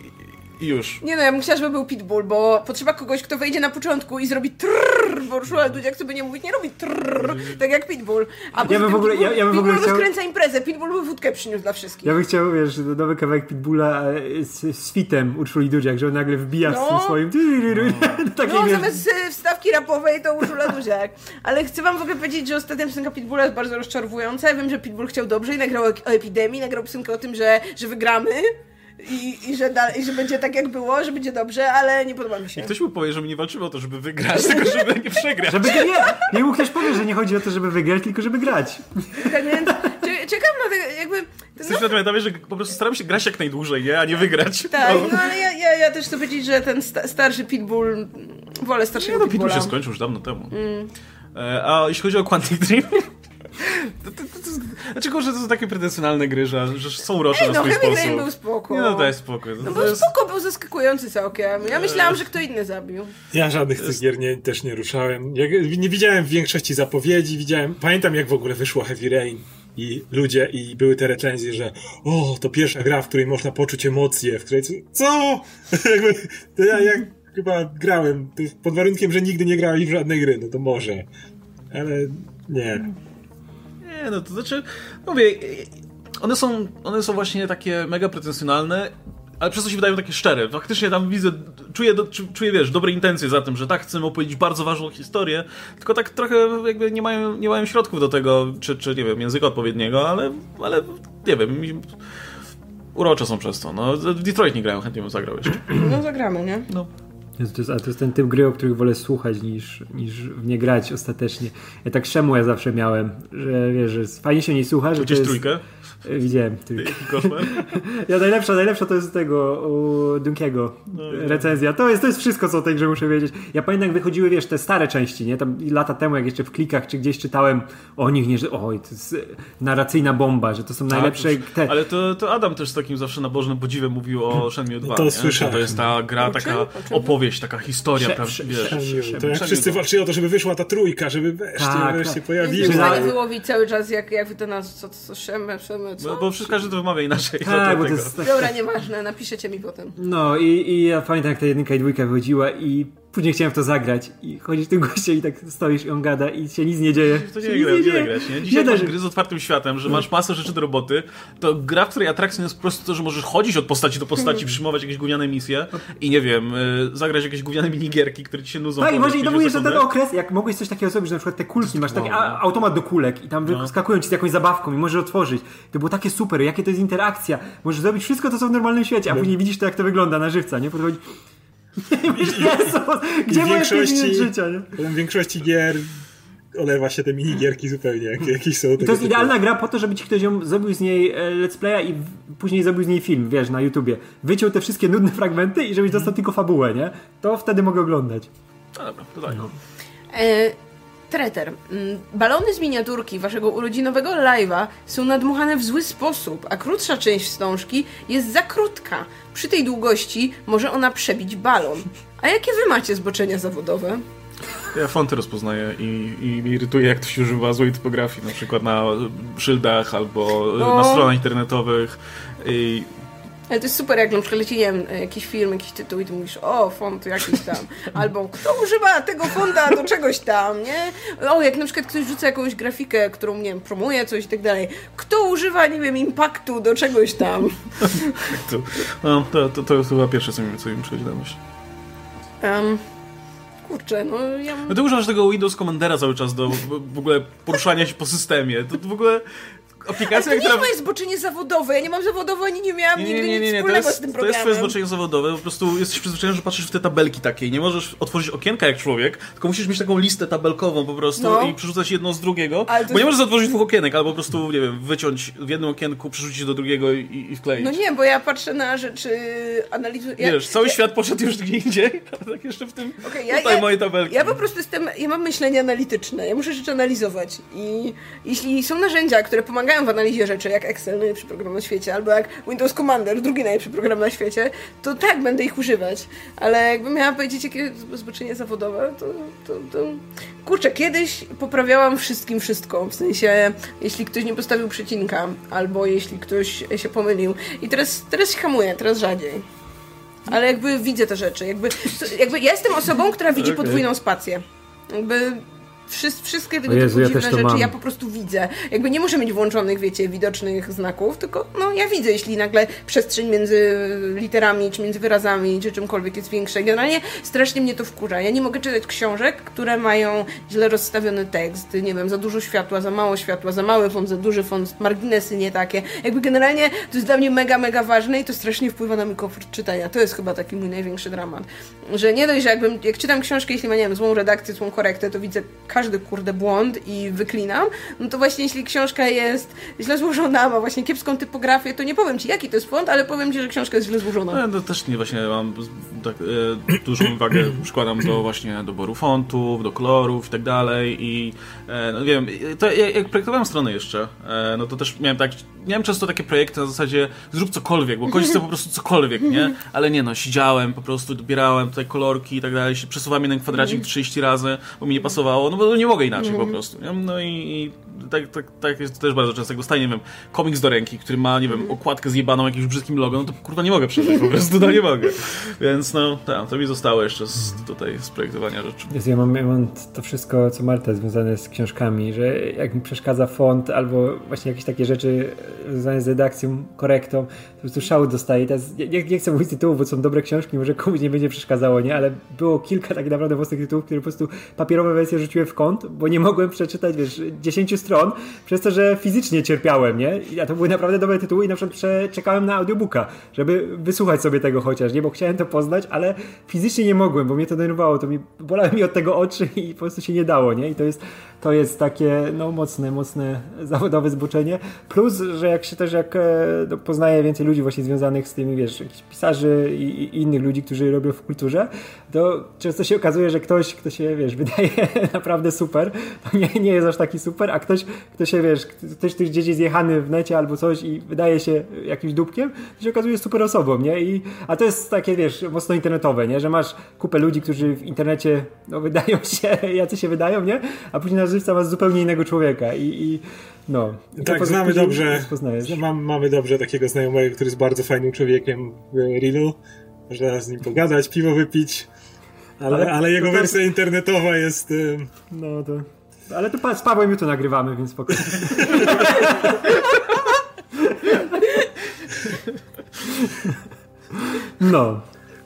i już. Nie no, ja bym chciała, żeby był Pitbull, bo potrzeba kogoś, kto wejdzie na początku i zrobi trrr, bo Urszula Dudziak sobie nie mówić, nie robi trrr, tak jak Pitbull. A Ja bym w ogóle- ja- ja bym w ogóle Pitbull chciał- rozkręca imprezę, Pitbull by wódkę przyniósł dla wszystkich. Ja bym chciał, wiesz, nowy kawałek Pitbulla e, z, z fitem Urszuli Dudziak, że on nagle wbija z tym No. swoim... tyryryry, Takie, No, zamiast e, wstawki rapowej to Urszula Dudziak. Ale chcę wam w ogóle powiedzieć, że ostatnia piosenka Pitbulla jest bardzo rozczarowująca. Ja wiem, że Pitbull chciał dobrze i nagrał o epidemii, nagrał piosenkę o tym, że, że wygramy. I, i, że dalej, i że będzie tak jak było, że będzie dobrze, ale nie podoba mi się. I ktoś mu powie, że my nie walczymy o to, żeby wygrać, tylko żeby nie przegrać. Żeby nie, nie mu ktoś powie, że nie chodzi o to, żeby wygrać, tylko żeby grać. Tak więc cie- ciekaw na tego, jakby... Jesteś na tym etapie, że po prostu staramy się grać jak najdłużej, nie? A nie wygrać. Tak, No. no ale ja, ja, ja też chcę powiedzieć, że ten sta starszy Pitbull, wolę Nie starszego no, Pitbull się skończył już dawno temu. E, A jeśli chodzi o Quantic Dream... To, to, to, to, dlaczego, że to są takie pretensjonalne gry, że, że są urocze Ej, na no swój Heavy sposób? Rain był spoko. Nie no, daj spokój. No To był jest- spoko, był zaskakujący całkiem. Ja myślałam, że kto inny zabił. Ja żadnych tych gier nie, też nie ruszałem. Ja nie widziałem w większości zapowiedzi, widziałem. Pamiętam jak w ogóle wyszło Heavy Rain i ludzie, i były te recenzje, że o, to pierwsza gra, w której można poczuć emocje, w której co? Jakby, to ja, ja chyba grałem, jest pod warunkiem, że nigdy nie grałem w żadnej gry, no to może. Ale nie. Nie, no to znaczy, mówię, one są, one są właśnie takie mega pretensjonalne, ale przez to się wydają takie szczere. Faktycznie tam widzę, czuję, do- czu- czuję wiesz, dobre intencje za tym, że tak, chcemy opowiedzieć bardzo ważną historię, tylko tak trochę jakby nie mają, nie mają środków do tego, czy, czy nie wiem, języka odpowiedniego, ale, ale nie wiem, urocze są przez to. No, w Detroit nie grają, chętnie bym zagrał jeszcze. No zagramy, nie? No. To jest, a to jest ten typ gry, o których wolę słuchać niż, niż w nie grać ostatecznie. Ja tak szemu ja zawsze miałem, że wiesz, że fajnie się nie słucha, że to jest... trójkę? Widziałem trójkę. Koszmar? Ja najlepsza, najlepsza to jest tego u Dunkiego recenzja. To jest, to jest wszystko, co o tej grze muszę wiedzieć. Ja pamiętam, jak wychodziły, wiesz, te stare części, nie? Tam lata temu, jak jeszcze w klikach czy gdzieś czytałem o nich, nie, że oj, to jest e, narracyjna bomba, że to są najlepsze te... Tak, Ale to, to Adam też z takim zawsze nabożnym podziwem mówił o Shenmue 2. To nie? słyszałem. To jest ta gra, taka opowieść, taka historia, Sze- prawda? sze- Wiesz. sze- Przemił. To jak wszyscy no. walczyli o to, żeby wyszła ta trójka, żeby wreszcie, Tak, wreszcie tak. pojawiła. Jestem w Że- stanie wyłowić cały czas, jak, jak wy to nas, co, co, szemy, szemy, co? No, bo wszystko każdy to wymawia inaczej. no Tak, bo to jest tak... Dobra, nieważne, napiszecie mi potem. No i, i ja pamiętam, jak ta jedynka i dwójka wychodziła i później chciałem w to zagrać i chodzisz tym gościem i tak stoisz i on gada i się nic nie dzieje. To nie, gra, nie da dzieje. grać, nie? Dzisiaj da masz gry z otwartym światem, że masz masę rzeczy do roboty, to gra, w której atrakcją jest po prostu to, że możesz chodzić od postaci do postaci, przyjmować jakieś gówniane misje i nie wiem, y, zagrać jakieś gówniane minigierki, które ci się nudzą. Tak, i właśnie i to 50 był jeszcze ten okres, jak mogłeś coś takiego zrobić, że na przykład te kulki, masz taki No, a, no. automat do kulek i tam wyskakują ci z jakąś zabawką i możesz otworzyć. To było takie super, jakie to jest interakcja. Możesz zrobić wszystko to, co w normalnym świecie, a później widzisz to, jak to wygląda na żywca, nie? Podchodzi... Nie myślisz, Jezu, gdzie w moje większości- 5 minut życia, nie? W większości gier olewa się te minigierki zupełnie, jak, jakieś są. I to jest idealna gra po to, żeby ci ktoś ją zrobił z niej e, let's playa i później zrobił z niej film, wiesz, na YouTubie. Wyciął te wszystkie nudne fragmenty i żebyś dostał tylko fabułę, nie? To wtedy mogę oglądać. No dobra, to daj. E, Treter, mm, balony z miniaturki waszego urodzinowego live'a są nadmuchane w zły sposób, a krótsza część wstążki jest za krótka. Przy tej długości może ona przebić balon. A jakie wy macie zboczenia zawodowe? Ja fonty rozpoznaję i, i mnie irytuje, jak to się używa złej typografii, na przykład na szyldach albo No. na stronach internetowych. I Ale to jest super, jak na przykład leci, nie wiem, jakiś film, jakiś tytuł i ty mówisz, o, font jakiś tam. Albo kto używa tego fonta do czegoś tam, nie? O, jak na przykład ktoś rzuca jakąś grafikę, którą, nie wiem, promuje coś i tak dalej. Kto używa, nie wiem, impaktu do czegoś tam? to, no, to, to, to jest chyba pierwsze, co mi, co mi przychodzi na myśl. Um, kurczę, no ja... No ty używasz tego Windows Commandera cały czas do w w ogóle poruszania się po systemie. To, to w ogóle Ale aplikacja, to nie jest która... moje zboczenie zawodowe. Ja nie mam zawodowo, ani nie miałam Nie, nie, nigdy nie, nie, nic nie. To wspólnego z jest, tym to jest programem. twoje zboczenie zawodowe. Po prostu jesteś przyzwyczajony, że patrzysz w te tabelki takie i nie możesz otworzyć okienka jak człowiek, tylko musisz mieć taką listę tabelkową po prostu No. i przerzucać jedno z drugiego. Ale Bo nie jest- możesz otworzyć dwóch okienek, albo po prostu, nie wiem, wyciąć w jednym okienku, przerzucić do drugiego i, i wkleić. No nie, bo ja patrzę na rzeczy, analizuję... Ja, Wiesz, cały ja, świat poszedł już gdzie indziej, a tak jeszcze w tym Okej, ja- tutaj ja- moje tabelki. Ja po prostu jestem, ja mam myślenie analityczne, ja muszę rzeczy analizować i jeśli są narzędzia, które pomagają w analizie rzeczy, jak Excel, najlepszy program na świecie, albo jak Windows Commander, drugi najlepszy program na świecie, to tak, będę ich używać, ale jakbym miała powiedzieć, jakie zboczenie zawodowe, to, to, to... Kurczę, kiedyś poprawiałam wszystkim wszystko, w sensie, jeśli ktoś nie postawił przecinka, albo jeśli ktoś się pomylił i teraz, teraz się hamuję, teraz rzadziej. Ale jakby widzę te rzeczy. Jakby, jakby ja jestem osobą, która widzi podwójną spację. Jakby wszystkie tego Jezu, typu ja dziwne rzeczy mam. ja po prostu widzę. Jakby nie muszę mieć włączonych, wiecie, widocznych znaków, tylko no ja widzę, jeśli nagle przestrzeń między literami, czy między wyrazami, czy czymkolwiek jest większa. Generalnie strasznie mnie to wkurza. Ja nie mogę czytać książek, które mają źle rozstawiony tekst, nie wiem, za dużo światła, za mało światła, za mały font, za duży font, marginesy nie takie. Jakby generalnie to jest dla mnie mega, mega ważne i to strasznie wpływa na mój komfort czytania. To jest chyba taki mój największy dramat. Że nie dość, że jakbym, jak czytam książkę, jeśli ma, nie wiem, złą redakcję, złą korektę, to widzę każdy kurde błąd i wyklinam, no to właśnie jeśli książka jest źle złożona, ma właśnie kiepską typografię, to nie powiem ci jaki to jest font, ale powiem ci, że książka jest źle złożona. No, to też nie właśnie mam tak, e, dużą uwagę przykładam do właśnie doboru fontów, do kolorów i tak dalej i e, no wiem, to jak, projektowałem stronę jeszcze, e, no to też miałem tak, miałem często takie projekty na zasadzie zrób cokolwiek, bo chce po prostu cokolwiek, nie? Ale nie no, siedziałem po prostu, dobierałem tutaj kolorki i tak dalej, przesuwałem jeden kwadracik 30 razy, bo mi nie pasowało, no bo nie mogę inaczej po prostu, nie? No i, i tak, tak, tak jest też bardzo często, jak dostaję, nie wiem, komiks do ręki, który ma, nie wiem, okładkę zjebaną jakimś brzydkim logo, no to kurwa nie mogę przeczytać po prostu, no nie mogę. Więc no, tak, to mi zostało jeszcze z, tutaj z projektowania rzeczy. Jezu, ja, mam, ja mam to wszystko, co Marta, związane z książkami, że jak mi przeszkadza font albo właśnie jakieś takie rzeczy związane z redakcją, korektą, to po prostu szału dostaję. Teraz nie, nie chcę mówić tytułów, bo są dobre książki, może komuś nie będzie przeszkadzało, nie? Ale było kilka tak naprawdę mocnych tytułów, które po prostu papierowe wersje rzuciłem w kąt, bo nie mogłem przeczytać, wiesz, 10 stron, przez to, że fizycznie cierpiałem, nie? A to były naprawdę dobre tytuły i na przykład czekałem na audiobooka, żeby wysłuchać sobie tego chociaż, nie? Bo chciałem to poznać, ale fizycznie nie mogłem, bo mnie to denerwowało, to mi, bolały mi od tego oczy i po prostu się nie dało, nie? I to jest, to jest takie, no, mocne, mocne zawodowe zboczenie. Plus, że jak się też, jak no, poznaję więcej ludzi właśnie związanych z tymi, wiesz, pisarzy i, i innych ludzi, którzy robią w kulturze, to często się okazuje, że ktoś, kto się, wiesz, wydaje naprawdę super, to nie, nie jest aż taki super, a ktoś, kto się, wiesz, ktoś, kto gdzieś jest jechany w necie albo coś i wydaje się jakimś dupkiem, to się okazuje super osobą, nie? I, a to jest takie, wiesz, mocno internetowe, nie? Że masz kupę ludzi, którzy w internecie, no, wydają się, jacy się wydają, nie? A później na żywca masz zupełnie innego człowieka i, i no. I tak, znamy dobrze, mam, mamy dobrze takiego znajomego, który jest bardzo fajnym człowiekiem w Rilu. Można z nim pogadać, piwo wypić, ale, ale, ale jego wersja internetowa jest... No to... Ale to z Pawłem jutro nagrywamy, więc spokojnie. No.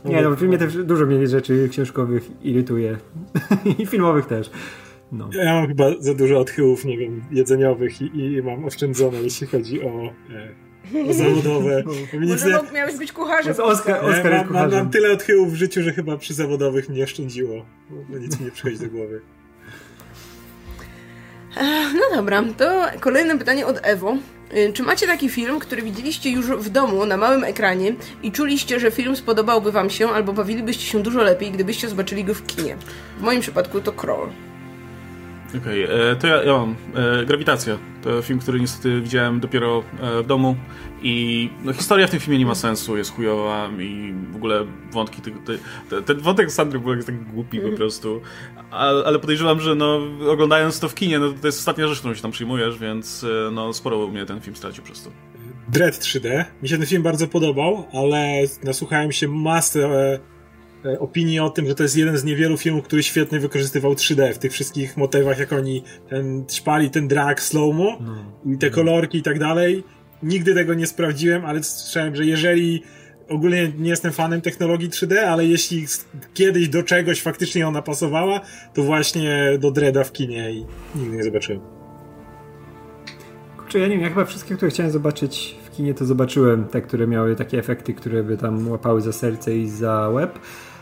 Nie no, mnie też dużo mnie rzeczy książkowych irytuje. I filmowych też. No. Ja mam chyba za dużo odchyłów, nie wiem, jedzeniowych i, i mam oszczędzone, jeśli chodzi o, e, zawodowe. Może nie... miałeś być kucharzem. Oscar, Oscar mam, mam, mam, tyle odchyłów w życiu, że chyba przy zawodowych mnie oszczędziło, bo nic mi nie przychodzi do głowy. No dobra, to kolejne pytanie od Ewo. Czy macie taki film, który widzieliście już w domu na małym ekranie i czuliście, że film spodobałby wam się albo bawilibyście się dużo lepiej, gdybyście zobaczyli go w kinie? W moim przypadku to Crawl. Okej, okay, to ja, ja mam. E, Grawitacja. To film, który niestety widziałem dopiero e, w domu i no, historia w tym filmie nie ma sensu, jest chujowa i w ogóle wątki tego... Te, te, ten wątek Sandry był tak głupi po mhm. prostu, ale, ale podejrzewam, że no, oglądając to w kinie, no, to jest ostatnia rzecz, którą się tam przyjmujesz, więc e, no, sporo mnie ten film stracił przez to. Dread 3D. Mi się ten film bardzo podobał, ale nasłuchałem się masę E, opinii o tym, że to jest jeden z niewielu filmów, który świetnie wykorzystywał 3D w tych wszystkich motywach, jak oni ten szpali ten drag slow-mo no. i te kolorki i tak dalej. Nigdy tego nie sprawdziłem, ale słyszałem, że jeżeli ogólnie nie jestem fanem technologii 3D, ale jeśli kiedyś do czegoś faktycznie ona pasowała, to właśnie do Dreada w kinie i nigdy nie zobaczyłem. Kurczę, ja nie wiem, ja chyba wszystkie, które chciałem zobaczyć w kinie, to zobaczyłem. Te, które miały takie efekty, które by tam łapały za serce i za łeb.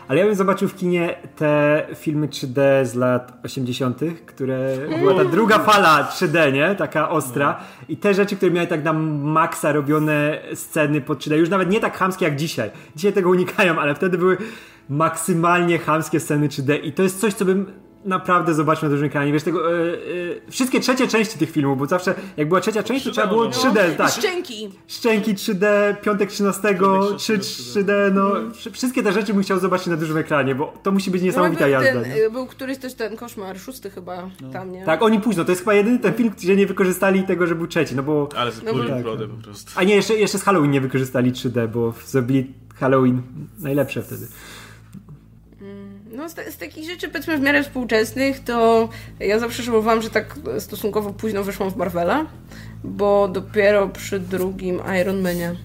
Ale ja bym zobaczył w kinie te filmy 3D z lat 80., które była ta druga fala 3D, nie? Taka ostra. I te rzeczy, które miały tak na maksa robione sceny pod 3D, już nawet nie tak chamskie jak dzisiaj. Dzisiaj tego unikają, ale wtedy były maksymalnie chamskie sceny 3D i to jest coś, co bym naprawdę zobaczyć na dużym ekranie. Wiesz, tego, e, e, wszystkie trzecie części tych filmów, bo zawsze jak była trzecia część, to trzeba było 3D, tak. Szczęki. Szczęki 3D, Piątek 13, 3, 3D, no. Wszystkie te rzeczy bym chciał zobaczyć na dużym ekranie, bo to musi być niesamowita no, jazda. Ten, nie? Był któryś też ten koszmar, szósty chyba no. tam, nie? Tak, oni późno, to jest chyba jedyny ten film, gdzie nie wykorzystali tego, że był trzeci, no bo... Ale z no, tak, po prostu. A nie, jeszcze, jeszcze z Halloween nie wykorzystali 3D, bo zrobili Halloween najlepsze wtedy. No z, z, takich rzeczy powiedzmy w miarę współczesnych, to ja zawsze żałowałam, że tak stosunkowo późno wyszłam w Marvela, bo dopiero przy drugim Iron Manie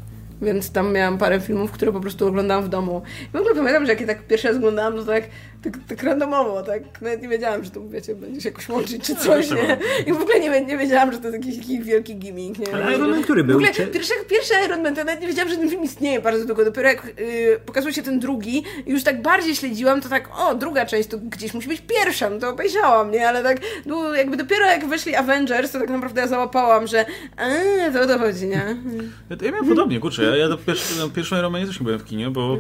więc tam miałam parę filmów, które po prostu oglądałam w domu. I w ogóle pamiętam, że jak je tak pierwszy raz oglądałam, to tak, tak, tak randomowo, tak, nawet nie wiedziałam, że to, wiecie, będzie się jakoś łączyć czy coś, nie? I w ogóle nie, nie wiedziałam, że to jest jakiś, jakiś wielki gimmick, nie? Ale Iron Man który był? W ogóle pierwszy, pierwszy Iron Man, to nawet nie wiedziałam, że ten film istnieje bardzo długo. Dopiero jak yy, pokazał się ten drugi, już tak bardziej śledziłam, to tak, o, druga część, to gdzieś musi być pierwsza, no to obejrzałam, nie? Ale tak, no, jakby dopiero jak weszli Avengers, to tak naprawdę ja załapałam, że a, to o to chodzi, nie? Ja, ja miałem podobnie, kurczę, ja, ja do pierwszy, na pierwszym Iron Manie też nie byłem w kinie, bo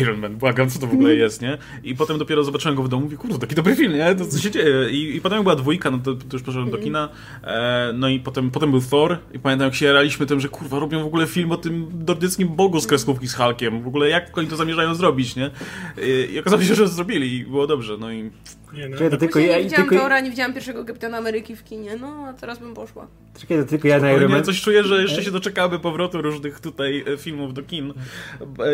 Iron Man, błagam, co to w ogóle jest, nie? I potem dopiero zobaczyłem go w domu, mówię, kurde, taki dobry film, nie? To co się dzieje? I, i potem była dwójka, no to, to już poszedłem do kina, e, no i potem, potem był Thor i pamiętam, jak się jaraliśmy tym, że kurwa, robią w ogóle film o tym nordyckim bogu z kreskówki z Hulkiem, w ogóle jak oni to zamierzają zrobić, nie? I, i okazało się, że zrobili i było dobrze, no i... Nie, no, Czekaj, to tylko nie ja, widziałam tylko, Tora, nie widziałam pierwszego Kapitana Ameryki w kinie, no a teraz bym poszła. czekaj, to tylko ja na Ale Iron nie, Man. coś czuję, że jeszcze się doczekamy powrotu różnych tutaj e, filmów do kin.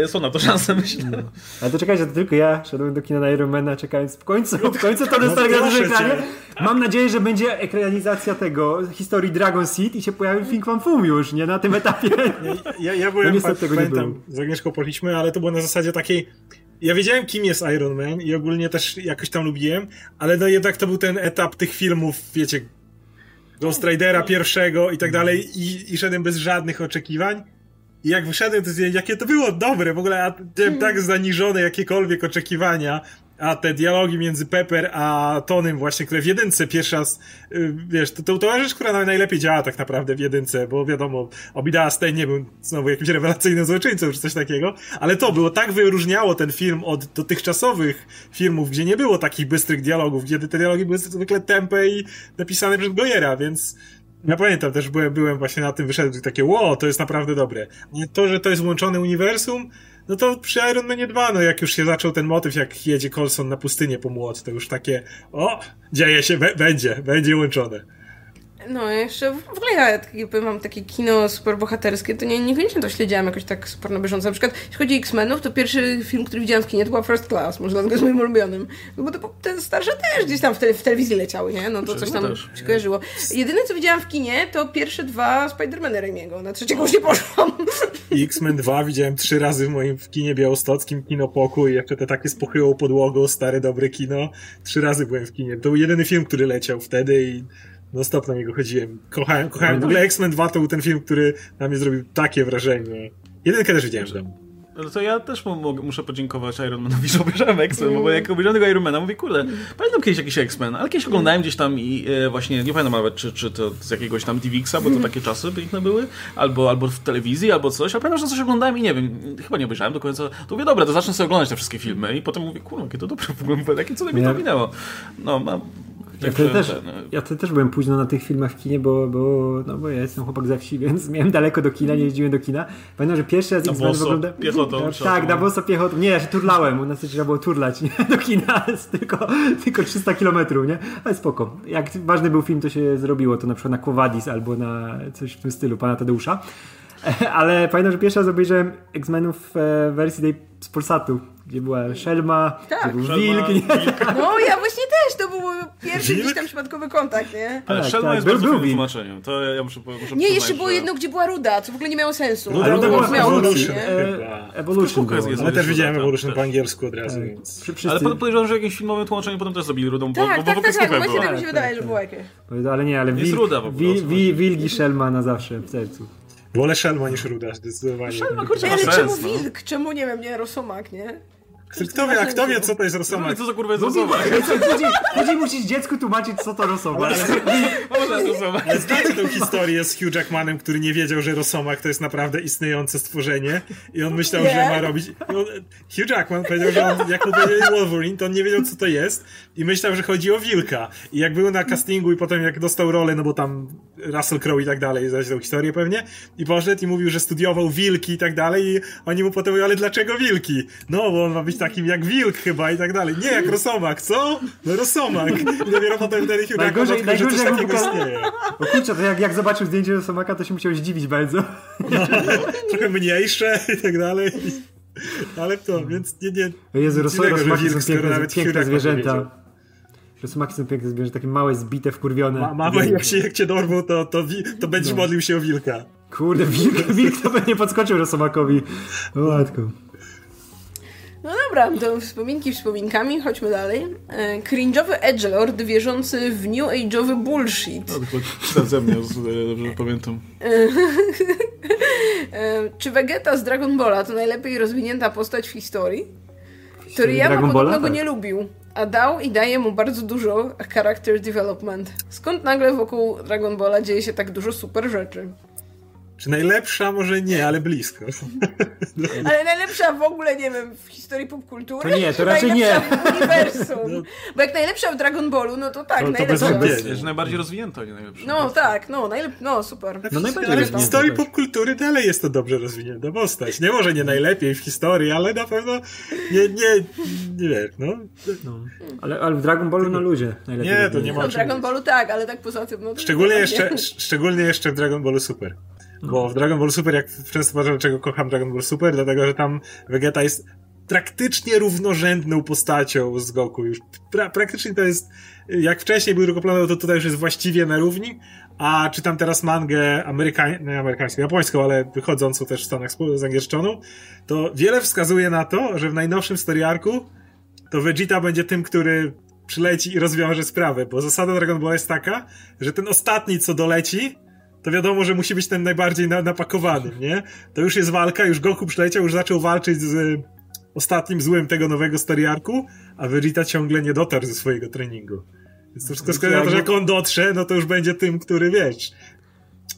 E, Są na to szanse, myślę. Ale to czekajcie, to tylko ja szedłem do kina na Ironmana czekając w końcu, w końcu to dostanie na dużym ekranie. Mam nadzieję, że będzie ekranizacja tego, historii Dragon Seed i się pojawi Fing Fan Fum już, nie? Na tym etapie. Ja, ja No byłem, niestety pa- tego nie pamiętam, było. z Agnieszką poszliśmy, ale to było na zasadzie takiej, ja wiedziałem kim jest Iron Man i ogólnie też jakoś tam lubiłem, ale no jednak to był ten etap tych filmów, wiecie, Ghost Ridera pierwszego i tak dalej i, i szedłem bez żadnych oczekiwań. I jak wyszedłem, to stwierdziłem, jakie to było dobre, w ogóle a, byłem tak zaniżone jakiekolwiek oczekiwania, a te dialogi między Pepper a Tonym właśnie, które w jedynce pierwszy raz, y, wiesz, to, to, to rzecz, która naj- najlepiej działa tak naprawdę w jedynce, bo wiadomo, Obida Stein nie był znowu jakimś rewelacyjnym złoczyńcą czy coś takiego, ale to było, tak wyróżniało ten film od dotychczasowych filmów, gdzie nie było takich bystrych dialogów, gdzie te dialogi były zwykle tempe i napisane przez Goyera, więc ja pamiętam też, byłem, byłem właśnie na tym, wyszedłem i takie, wow, to jest naprawdę dobre. Ale to, że to jest łączone uniwersum, no to przy Iron Manie 2, no jak już się zaczął ten motyw, jak jedzie Colson na pustynię po młot, to już takie, o, dzieje się, będzie, będzie łączone. No, jeszcze w ogóle ja takie, powiem wam, takie kino superbohaterskie, to nie, niekoniecznie to śledziłam jakoś tak super na bieżąco. Na przykład, jeśli chodzi o X-Menów, to pierwszy film, który widziałam w kinie, to była First Class, może dlatego jest moim ulubionym. No bo to, te starsze też gdzieś tam w, tele, w telewizji leciały, nie? No to coś tam też. się kojarzyło. Jedyne, co widziałam w kinie, to pierwsze dwa Spider-Many Raimiego. Na trzeciego już nie poszłam. I X-Men 2 widziałem trzy razy w moim w kinie białostockim, kino pokój, jeszcze te takie z pochyłą podłogą, stare, dobre kino. Trzy razy byłem w kinie. To był jedyny film, który leciał wtedy i no stop na niego chodziłem. Kochałem, kochałem. W ogóle X-Men 2 to był ten film, który na mnie zrobił takie wrażenie. Jedynkę też widziałem w domu. No to ja też mu- muszę podziękować Ironmanowi, że obejrzałem X-Men, bo jak obejrzałem tego Ironmana, mówię, kurde, pamiętam kiedyś jakiś X-Men, ale kiedyś oglądałem gdzieś tam i e, właśnie, nie pamiętam nawet, czy, czy to z jakiegoś tam DivXa, bo to takie czasy piękne były, albo, albo w telewizji, albo coś, ale pamiętam, że coś oglądałem i nie wiem, chyba nie obejrzałem do końca, to mówię, dobra, to zacznę sobie oglądać te wszystkie filmy i potem mówię, kurwa, jakie to dobre w ogóle, jakie cudem mi to minęło. No, mam... Ja wtedy, też, ten, e, ja wtedy też byłem późno na tych filmach w kinie, bo, bo, no bo ja jestem chłopak ze wsi, więc miałem daleko do kina, nie jeździłem do kina. Pamiętam, że pierwszy raz X-Men oglądałem... piechotą, No, tak, na boso piechotą. Nie, ja się turlałem, u nas trzeba było turlać nie? do kina, jest tylko, tylko 300 kilometrów, nie? Ale spoko. Jak ważny był film, to się zrobiło, to na przykład na Quo albo na coś w tym stylu, pana Tadeusza. Ale pamiętam, że pierwszy raz obejrzałem X-Menów w wersji tej z Polsatu, gdzie była Szelma, Tak. gdzie był Szelma, Wilk, nie? No, ja właśnie też, to był pierwszy Wilk? gdzieś tam przypadkowy kontakt, nie? Ale Tak, Shelma tak, jest był- bardzo był tłumaczeniem. To ja muszę, muszę Nie, jeszcze było że- jedno, gdzie była ruda, co w ogóle nie miało sensu. Ruda, Ruda była miało Evolution. nie? chyba. Evolution było. jest- Ale też widziałem tak, Evolution po angielsku od razu, Tak. więc... Wszyscy- Ale pod- podejrzewam, że w jakimś filmowym tłumaczeniu potem też zrobili rudą, bo, Tak, bo, tak, bo tak, tak, kreskówka właśnie tak mi się Tak, wydaje, tak, że było jakieś. Ale nie, ale wilk, wilk i Szelma na zawsze w sercu. Wolę Shelma niż Ruda, zdecydowanie. Szelma, kurczę, Ale sens, czemu no. wilk? Czemu, nie wiem, nie, rosomak, nie? Kto wie, a kto wie, co to jest Rosomak? Co za kurwa jest Później, rosomak? później musisz dziecku tłumaczyć, co to rosomak. Ale znacie tę historię z Hugh Jackmanem, który nie wiedział, że Rosomak to jest naprawdę istniejące stworzenie i on myślał, Nie. że ma robić... No, Hugh Jackman powiedział, że on, jak mu powiedzieli Wolverine, to on nie wiedział, co to jest i myślał, że chodzi o wilka. I jak był na castingu i potem jak dostał rolę, no bo tam Russell Crowe i tak dalej, znać tą historię pewnie, i poszedł i mówił, że studiował wilki i tak dalej i oni mu potem mówią, ale dlaczego wilki? No, bo on ma być takim jak wilk chyba i tak dalej. Nie, jak Rosomak, co? No Rosomak. I dopiero potem wtedy Hugh Najgorzej- odkrył, że coś najgorzej, takiego istnieje. O kurczę, to jak, jak zobaczył zdjęcie rosomaka, to się musiał zdziwić bardzo. trochę mniejsze i tak dalej. Ale to, więc nie, nie. Jezu, że rosomaki są piękne, piękne zwierzęta. Rosomaki są piękne zwierzęta, takie małe, zbite, wkurwione. Ma, mama, jak, się, jak cię dorwą, to, to, wi, to będziesz No. modlił się o wilka. Kurde, wilk, wilk to by nie podskoczył Rosomakowi. O matko. No dobra, to wspominki wspominkami, chodźmy dalej. E, cringe'owy edgelord wierzący w new age'owy bullshit. No, tylko czyta ze mnie, z- dobrze pamiętam. E, czy Vegeta z Dragon Balla to najlepiej rozwinięta postać w historii? Toriyama Dragon podobno Balla? go Tak. nie lubił, a dał i daje mu bardzo dużo character development. Skąd nagle wokół Dragon Balla dzieje się tak dużo super rzeczy? Czy najlepsza? Może nie, ale blisko. Ale najlepsza w ogóle, nie wiem, w historii popkultury? To nie, to raczej najlepsza nie. w uniwersum? Bo jak najlepsza w Dragon Ballu, no to tak, To- to bez najlepsza. wątpienia. Jest najbardziej rozwinięta, nie najlepsza. No tak, no, najlep... no super. No najbardziej ale w historii popkultury dalej jest to dobrze rozwinięta postać. Nie może nie najlepiej w historii, ale na pewno nie, nie, nie wiem, no. No. Ale, ale w Dragon Ballu na luzie najlepiej. Nie, to nie ma No w Dragon. Ballu tak, ale tak poza tym, no to Szczególnie to jeszcze, nie. sz- szczególnie jeszcze w Dragon Ballu Super. Bo w Dragon Ball Super, jak często patrzę, dlaczego kocham Dragon Ball Super, dlatego, że tam Vegeta jest praktycznie równorzędną postacią z Goku. Już pra, praktycznie to jest, jak wcześniej był drugoplanowy, to tutaj już jest właściwie na równi, a czytam teraz mangę amerykań, nie amerykańską, japońską, ale wychodzącą też w Stanach z angielszczoną, to wiele wskazuje na to, że w najnowszym story arku to Vegeta będzie tym, który przyleci i rozwiąże sprawę, bo zasada Dragon Ball jest taka, że ten ostatni, co doleci, to wiadomo, że musi być ten najbardziej na, napakowany, nie? To już jest walka, już Goku przyleciał, już zaczął walczyć z y, ostatnim złym tego nowego story arku, a Vegeta ciągle nie dotarł ze swojego treningu. Więc to wszystko wskazuje na to, że jak on dotrze, no to już będzie tym, który, wiesz,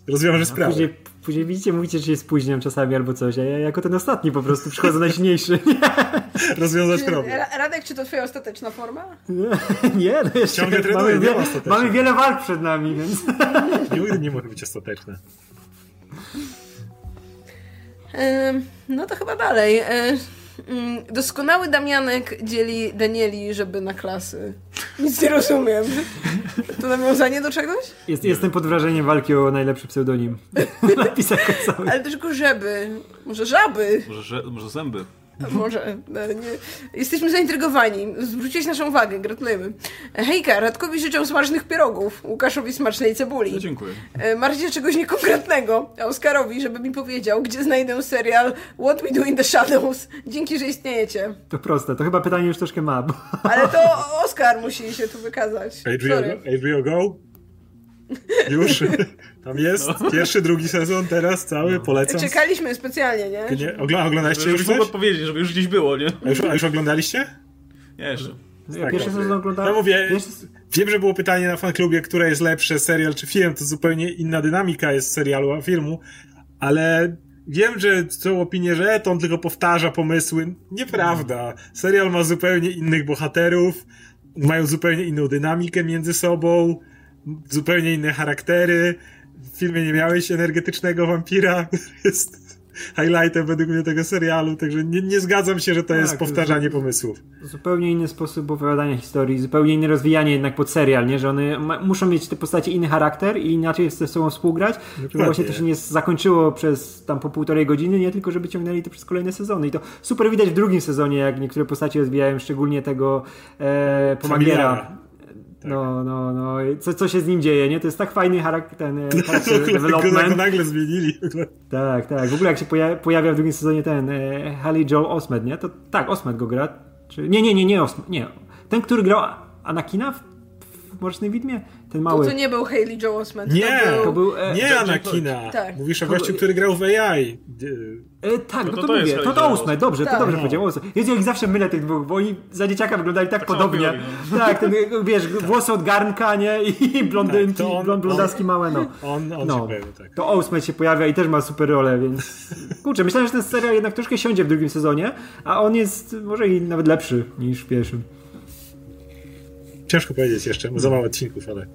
rozwiąże sprawę. później, później widzicie, mówicie, że się spóźniam czasami albo coś, a ja jako ten ostatni po prostu przychodzę najsilniejszy. Rozwiązać problem. Ra- Radek, czy to twoja ostateczna forma? Nie, no jeszcze Ciągle trenuję, mamy, nie wie, ma ostatecznie. mamy wiele walk przed nami, więc... Nigdy nie może być ostateczne. No to chyba dalej. Mm, Doskonały Damianek dzieli Danieli, żeby na klasy. Nic nie rozumiem. To nawiązanie do czegoś? Jest, jestem pod wrażeniem walki o najlepszy pseudonim. napisach. Ale tylko żeby. Może żaby. Może, że, może zęby. Może. e, Nie. Jesteśmy zaintrygowani. Zwróciłeś naszą uwagę. Gratulujemy. Hejka, Radkowi życzę smacznych pierogów. Łukaszowi smacznej No, cebuli. dziękuję. E, Marcie czegoś niekonkretnego, a Oskarowi, żeby mi powiedział, gdzie znajdę serial What We Do in the Shadows. Dzięki, że istniejecie. To proste, to chyba pytanie już troszkę ma, bo... Ale to Oskar musi się tu wykazać. HBO, Sorry. HBO Go? Już? Tam jest. Pierwszy, drugi sezon teraz cały, polecam. Czekaliśmy specjalnie, nie? Nie, ogl- oglądaliście Żeby już też? odpowiedzieć, żeby już gdzieś było, nie? A już, a już oglądaliście? Nie, jeszcze. Ja Tak, pierwszy sezon oglądałem... Ja mówię, wiem, że było pytanie na fanklubie, które jest lepsze, serial czy film, to zupełnie inna dynamika jest serialu a filmu, ale wiem, że są opinie, że to on tylko powtarza pomysły. Nieprawda. Serial ma zupełnie innych bohaterów, mają zupełnie inną dynamikę między sobą, zupełnie inne charaktery. W filmie nie miałeś energetycznego wampira, który jest highlightem według mnie tego serialu, także nie, nie zgadzam się, że to Tak, jest powtarzanie pomysłów. Zupełnie inny sposób opowiadania historii, zupełnie inne rozwijanie jednak pod serial, nie? Że one ma, muszą mieć te postacie inny charakter i inaczej ze sobą współgrać, żeby właśnie to się nie zakończyło przez tam po półtorej godziny, nie tylko żeby ciągnęli to przez kolejne sezony. I to super widać w drugim sezonie, jak niektóre postacie rozwijają, szczególnie tego e, Pomagiera. Familiara. No, no, no. I Co, co się z nim dzieje, nie? To jest tak fajny charakter, ten e, charakter go development. nagle zmienili. Tak, tak. W ogóle jak się poja- pojawia w drugim sezonie ten e, Haley Joel Osment, nie? To tak, Osment go gra. Czy... Nie, nie, nie, nie Osment, nie. Ten, który grał Anakina w, w Mrocznej Widmie? Ten To, mały. to nie był Hayley Joel Osment. Nie, to był... To był... E, Nie Anakina. Tak. Mówisz o To- gościu, który grał w AI. E, tak, No no to to, to jest mówię, to to Osment, dobrze, Tak. to dobrze No. powiedział. Osment. Jezu, jak zawsze mylę tych dwóch, bo oni za dzieciaka wyglądali tak, Tak podobnie. biorą, Tak, ten, wiesz, włosy od garnka, nie? I blondynki, Tak, to on- blond, blondaski małe, no. On, on No. się pojawił, tak. To Osment się pojawia i też ma super rolę, więc kurczę, myślałem, że ten serial jednak troszkę siądzie w drugim sezonie, a on jest może i nawet lepszy niż w pierwszym. Ciężko powiedzieć jeszcze, za mało odcinków, ale...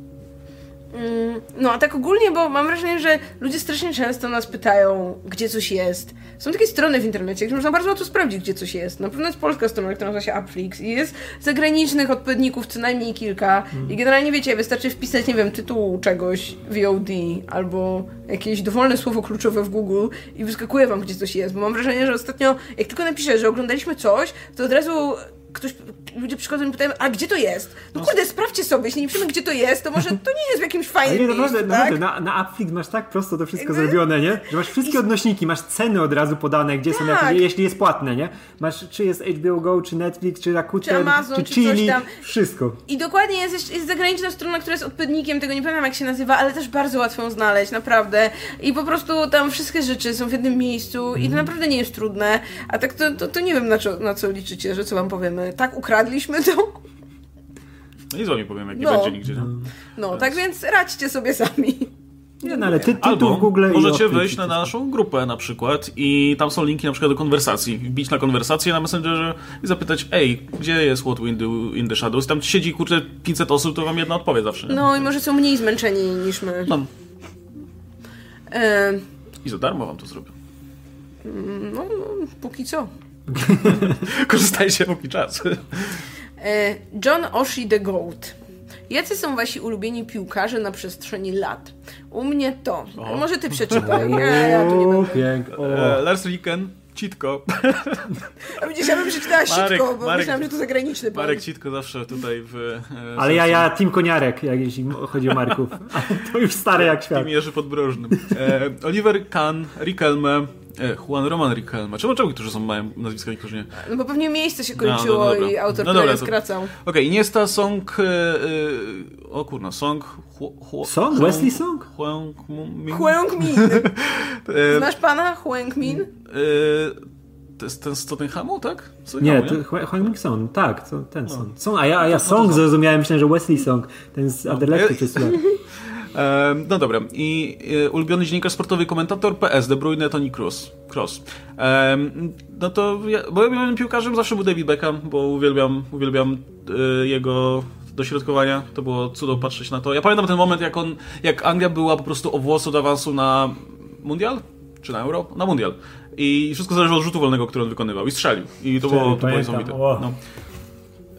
Mm, No a tak ogólnie, bo mam wrażenie, że ludzie strasznie często nas pytają, gdzie coś jest. Są takie strony w internecie, gdzie można bardzo łatwo sprawdzić, gdzie coś jest. Na pewno jest polska strona, która nazywa się Upflix i jest zagranicznych odpowiedników co najmniej kilka. I generalnie wiecie, wystarczy wpisać, nie wiem, tytuł czegoś VOD albo jakieś dowolne słowo kluczowe w Google i wyskakuje wam, gdzie coś jest. Bo mam wrażenie, że ostatnio, jak tylko napiszę, że oglądaliśmy coś, to od razu ktoś, ludzie przychodzą i pytają, a gdzie to jest? No kurde, sprawdźcie sobie, jeśli nie wiemy, gdzie to jest, to może to nie jest w jakimś fajnym nie, miejscu, naprawdę, tak? na, na masz tak prosto to wszystko Jakby- zrobione, nie? Że masz wszystkie odnośniki, masz ceny od razu podane, gdzie są, Tak. jakieś, jeśli jest płatne, nie? Masz, czy jest HBO Go, czy Netflix, czy Rakuten, Czy Amazon, czy czy coś Chili, tam. wszystko. I dokładnie jest, jest zagraniczna strona, która jest odpowiednikiem, tego nie pamiętam jak się nazywa, ale też bardzo łatwo ją znaleźć, naprawdę. I po prostu tam wszystkie rzeczy są w jednym miejscu i to naprawdę nie jest trudne. A tak to, to, to nie wiem na co, na co liczycie, że co wam powiemy. Tak ukradliśmy to? No i wam powiem, jak nie No. będzie nigdzie. No. No, tak więc radźcie sobie sami. Nie, no ale ty, tytuł Albo w Google możecie wejść na naszą grupę na przykład i tam są linki na przykład do konwersacji. Wbić na konwersację na Messengerze i zapytać, ej, gdzie jest What We Do in the Shadows? Tam siedzi, kurczę, 500 osób, to wam jedna odpowie zawsze. nie? No i może są mniej zmęczeni niż my. No. E, I za darmo wam to zrobię. no, no, póki co. Korzystajcie póki czas. E, John Oshie the Goat. Jacy są wasi ulubieni piłkarze na przestrzeni lat? U mnie to. O. Może ty przeczytaj. Ja, ja tu nie będę. E, Lars Riken, Citko. A widzisz, ja bym przeczytała sitko, bo Marek- myślałam, że to zagraniczny pan. Marek Citko zawsze tutaj w... e, Ale ja, ja Team Koniarek, jak jeśli chodzi o Marków. To już stare jak świat. Team Jerzy Podbrożnym. E, Oliver Kahn, Riquelme, e, Juan Roman Riquelme. Czemu, czemu którzy są mają nazwiska, niektórzy nie? No bo pewnie miejsce się No, no, kończyło dobra. i autor No no, dobra, to- skracał. Okej, Iniesta, Song... E, e, o kurna, Song... Hu, hu, Song? Hu- Wesley Song? Huang Min? Huang Min. E, Znasz pana? Huang Min? e, to jest ten z Tottenhamu, tak? Nie, to Hwang Ming Son, tak, to, ten No. Son. Son. A ja, a ja Song zrozumiałem, myślałem, że Wesley Song, ten z Anderlechtu Ja- przez no dobra. I e, ulubiony dziennikarz sportowy, komentator PS, De Bruyne, Toni Kroos. Cross. No to ja, moim piłkarzem zawsze był David Beckham, bo uwielbiam, uwielbiam e, jego dośrodkowania. To było cudo patrzeć na to. Ja pamiętam ten moment, jak on, jak Anglia była po prostu o włos od awansu na mundial? Czy na euro? Na mundial. I wszystko zależało od rzutu wolnego, który on wykonywał. I strzelił. I to było, to było niesamowite. No.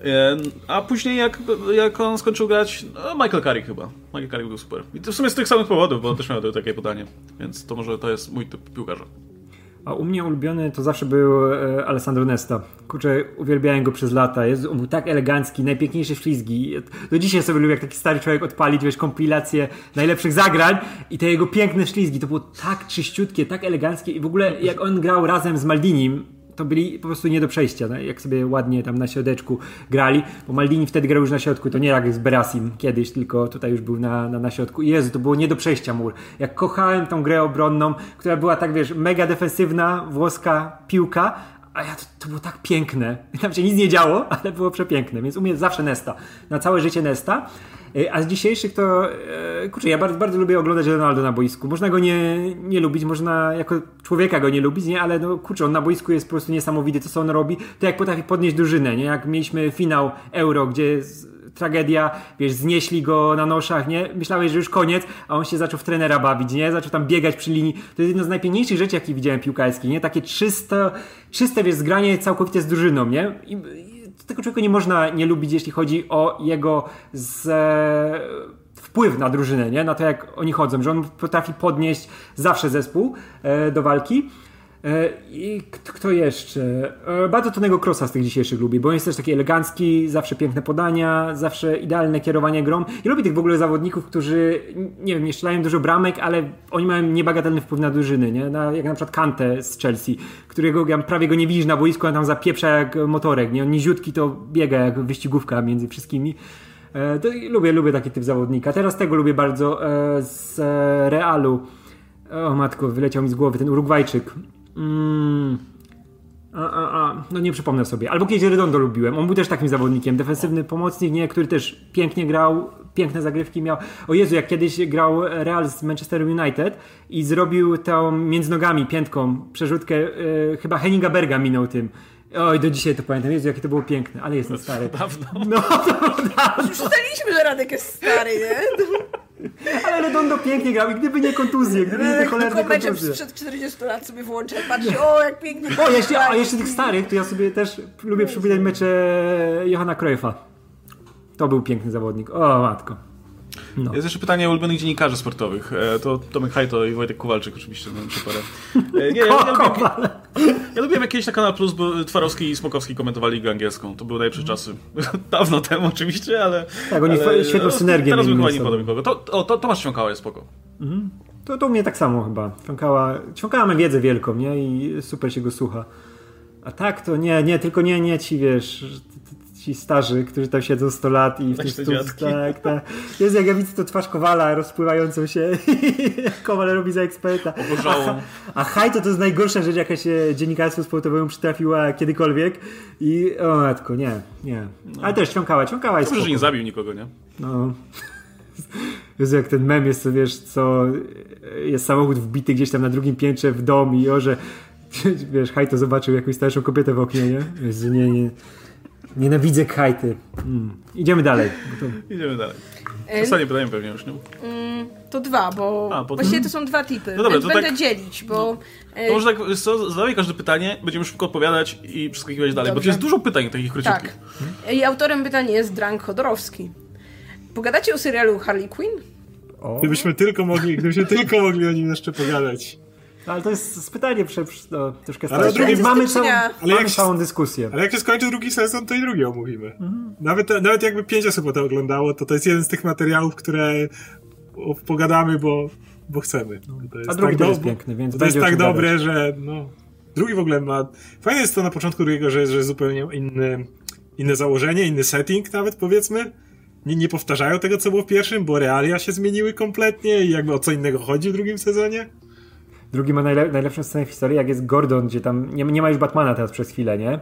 E, A później jak, jak on skończył grać, no Michael Carrick chyba. Michael Carrick był super. I to w sumie z tych samych powodów, bo też miał takie podanie. Więc to może to jest mój typ piłkarza. A u mnie ulubiony to zawsze był e, Alessandro Nesta. Kurczę, uwielbiałem go przez lata. Jest, on był tak elegancki, najpiękniejsze ślizgi. Do dzisiaj sobie lubię, jak taki stary człowiek odpalić, wiesz, kompilację najlepszych zagrań i te jego piękne ślizgi. To było tak czyściutkie, tak eleganckie i w ogóle jak on grał razem z Maldinim, to byli po prostu nie do przejścia, no, jak sobie ładnie tam na środeczku grali, bo Maldini wtedy grał już na środku, to nie jak z Berasim kiedyś, tylko tutaj już był na, na, na środku. I Jezu, to było nie do przejścia mur. Jak kochałem tą grę obronną, która była tak, wiesz, mega defensywna, włoska piłka, a ja to, to było tak piękne. Tam się nic nie działo, ale było przepiękne, więc u mnie zawsze Nesta. Na całe życie Nesta. E, A z dzisiejszych to, e, kurczę, ja bardzo, bardzo lubię oglądać Ronaldo na boisku. Można go nie, nie lubić, można jako człowieka go nie lubić, nie? Ale no kurczę, on na boisku jest po prostu niesamowity, to co on robi. To jak potrafi podnieść drużynę, nie? Jak mieliśmy finał Euro, gdzie tragedia, wiesz, znieśli go na noszach, nie? Myślałeś, że już koniec, a on się zaczął w trenera bawić, nie? Zaczął tam biegać przy linii. To jest jedno z najpiękniejszych rzeczy, jakie widziałem piłkarskich, nie? Takie czyste, czyste, wiesz, zgranie całkowite z drużyną, nie? I tego człowieka nie można nie lubić, jeśli chodzi o jego z, e, wpływ na drużynę, nie? Na to, jak oni chodzą, że on potrafi podnieść zawsze zespół e, do walki. E, I kto, jeszcze? E, Bardzo Tonego Krosa z tych dzisiejszych lubi, bo jest też taki elegancki, zawsze piękne podania, zawsze idealne kierowanie grą. I lubię tych w ogóle zawodników, którzy, nie wiem, nie strzelają dużo bramek, ale oni mają niebagatelny wpływ na drużyny, nie? Na, jak na przykład Kante z Chelsea, którego ja prawie go nie widzisz na boisku, on tam zapieprza jak motorek, nie? On niziutki to biega jak wyścigówka między wszystkimi. E, To lubię, lubię taki typ zawodnika. Teraz tego lubię bardzo z Realu. O matko, wyleciał mi z głowy ten Urugwajczyk. Mm. A, a, a, no nie przypomnę sobie. Albo kiedyś Redondo lubiłem. On był też takim zawodnikiem. Defensywny pomocnik, nie, który też pięknie grał, piękne zagrywki miał. O Jezu, jak kiedyś grał Real z Manchester United i zrobił tą między nogami, piętką, przerzutkę, e, chyba Henninga Berga minął tym. Oj, do dzisiaj to pamiętam. Jezu, jakie to było piękne, ale jestem stary. Dawno. No, to dawno. Już ustaliliśmy, że Radek jest stary, nie? Ale Redondo pięknie grał i gdyby nie kontuzje, gdyby nie te cholerne kontuzje. sprzed 40 lat sobie włączę, patrzę, o jak pięknie. O, jeszcze, a jeszcze tych starych, to ja sobie też lubię przypominać mecze Johanna Cruyffa. To był piękny zawodnik. O, matko. No. Jest jeszcze pytanie o ulubionych dziennikarzy sportowych. E, To Tomek Hajto i Wojtek Kowalczyk oczywiście, no parę. E, Nie, ja, ja, lubię, ja lubiłem jak kiedyś na Kanal Plus, bo Twarowski i Smokowski komentowali ligę angielską. To były najlepsze czasy. Dawno temu oczywiście, ale... Tak, oni ale, świetną no, synergię Teraz bym chyba nie podał nikogo. To, o, to, Tomasz Świąkała jest spoko. To, to u mnie tak samo chyba. Ciąkała, ciąkała ma wiedzę wielką, nie? I super się go słucha. A tak to nie, nie, tylko nie, nie ci, wiesz, ci starzy, którzy tam siedzą 100 lat i w tym te stu- tak, tak. Jest jak ja widzę to twarz Kowala rozpływającą się Kowal robi za eksperta. Obożałą. A hajto to jest najgorsza rzecz, jaka się dziennikarstwu sportowemu przytrafiła kiedykolwiek. I o matko, nie, nie. Ale też ciąkała, ciąkała jest Dobrze, że nie zabił nikogo, nie? No. Jezu, jak ten mem jest, to wiesz, co jest samochód wbity gdzieś tam na drugim piętrze w dom i o, że wiesz, Hajto zobaczył jakąś starszą kobietę w oknie, nie? Jezu, nie, nie. Nienawidzę Hajty. Mm. Idziemy dalej. to- Idziemy dalej. Ostatnie pytanie pewnie już, nie? To dwa, bo A, właściwie to są dwa typy, No dobra, to będę tak- dzielić, bo... e, To może tak, co, zadawaj każde pytanie, będziemy szybko odpowiadać i przeskakiwać dalej, bo tu Dobrze. jest dużo pytań takich króciutkich. Tak. I autorem pytania jest Drank Chodorowski. Pogadacie o serialu Harley Quinn? O. Gdybyśmy tylko mogli, gdybyśmy tylko mogli o nim jeszcze pogadać. No, ale to jest pytanie prze, no, troszkę Ale drugi- Mamy całą, Ale mamy jak- całą dyskusję. Ale jak się skończy drugi sezon, to i drugi omówimy. Nawet, nawet jakby pięć osób to oglądało, to to jest jeden z tych materiałów, które pogadamy, bo, bo chcemy. To jest A drugi też jest piękny, więc To jest tak dobre, gadać. że no... Drugi w ogóle ma... Fajne jest to na początku drugiego, że, że zupełnie inny, inne założenie, inny setting nawet powiedzmy. Nie, nie powtarzają tego, co było w pierwszym, bo realia się zmieniły kompletnie i jakby o co innego chodzi w drugim sezonie. Drugi ma najle najlepszą scenę w historii, jak jest Gordon, gdzie tam nie, nie ma już Batmana teraz przez chwilę, nie?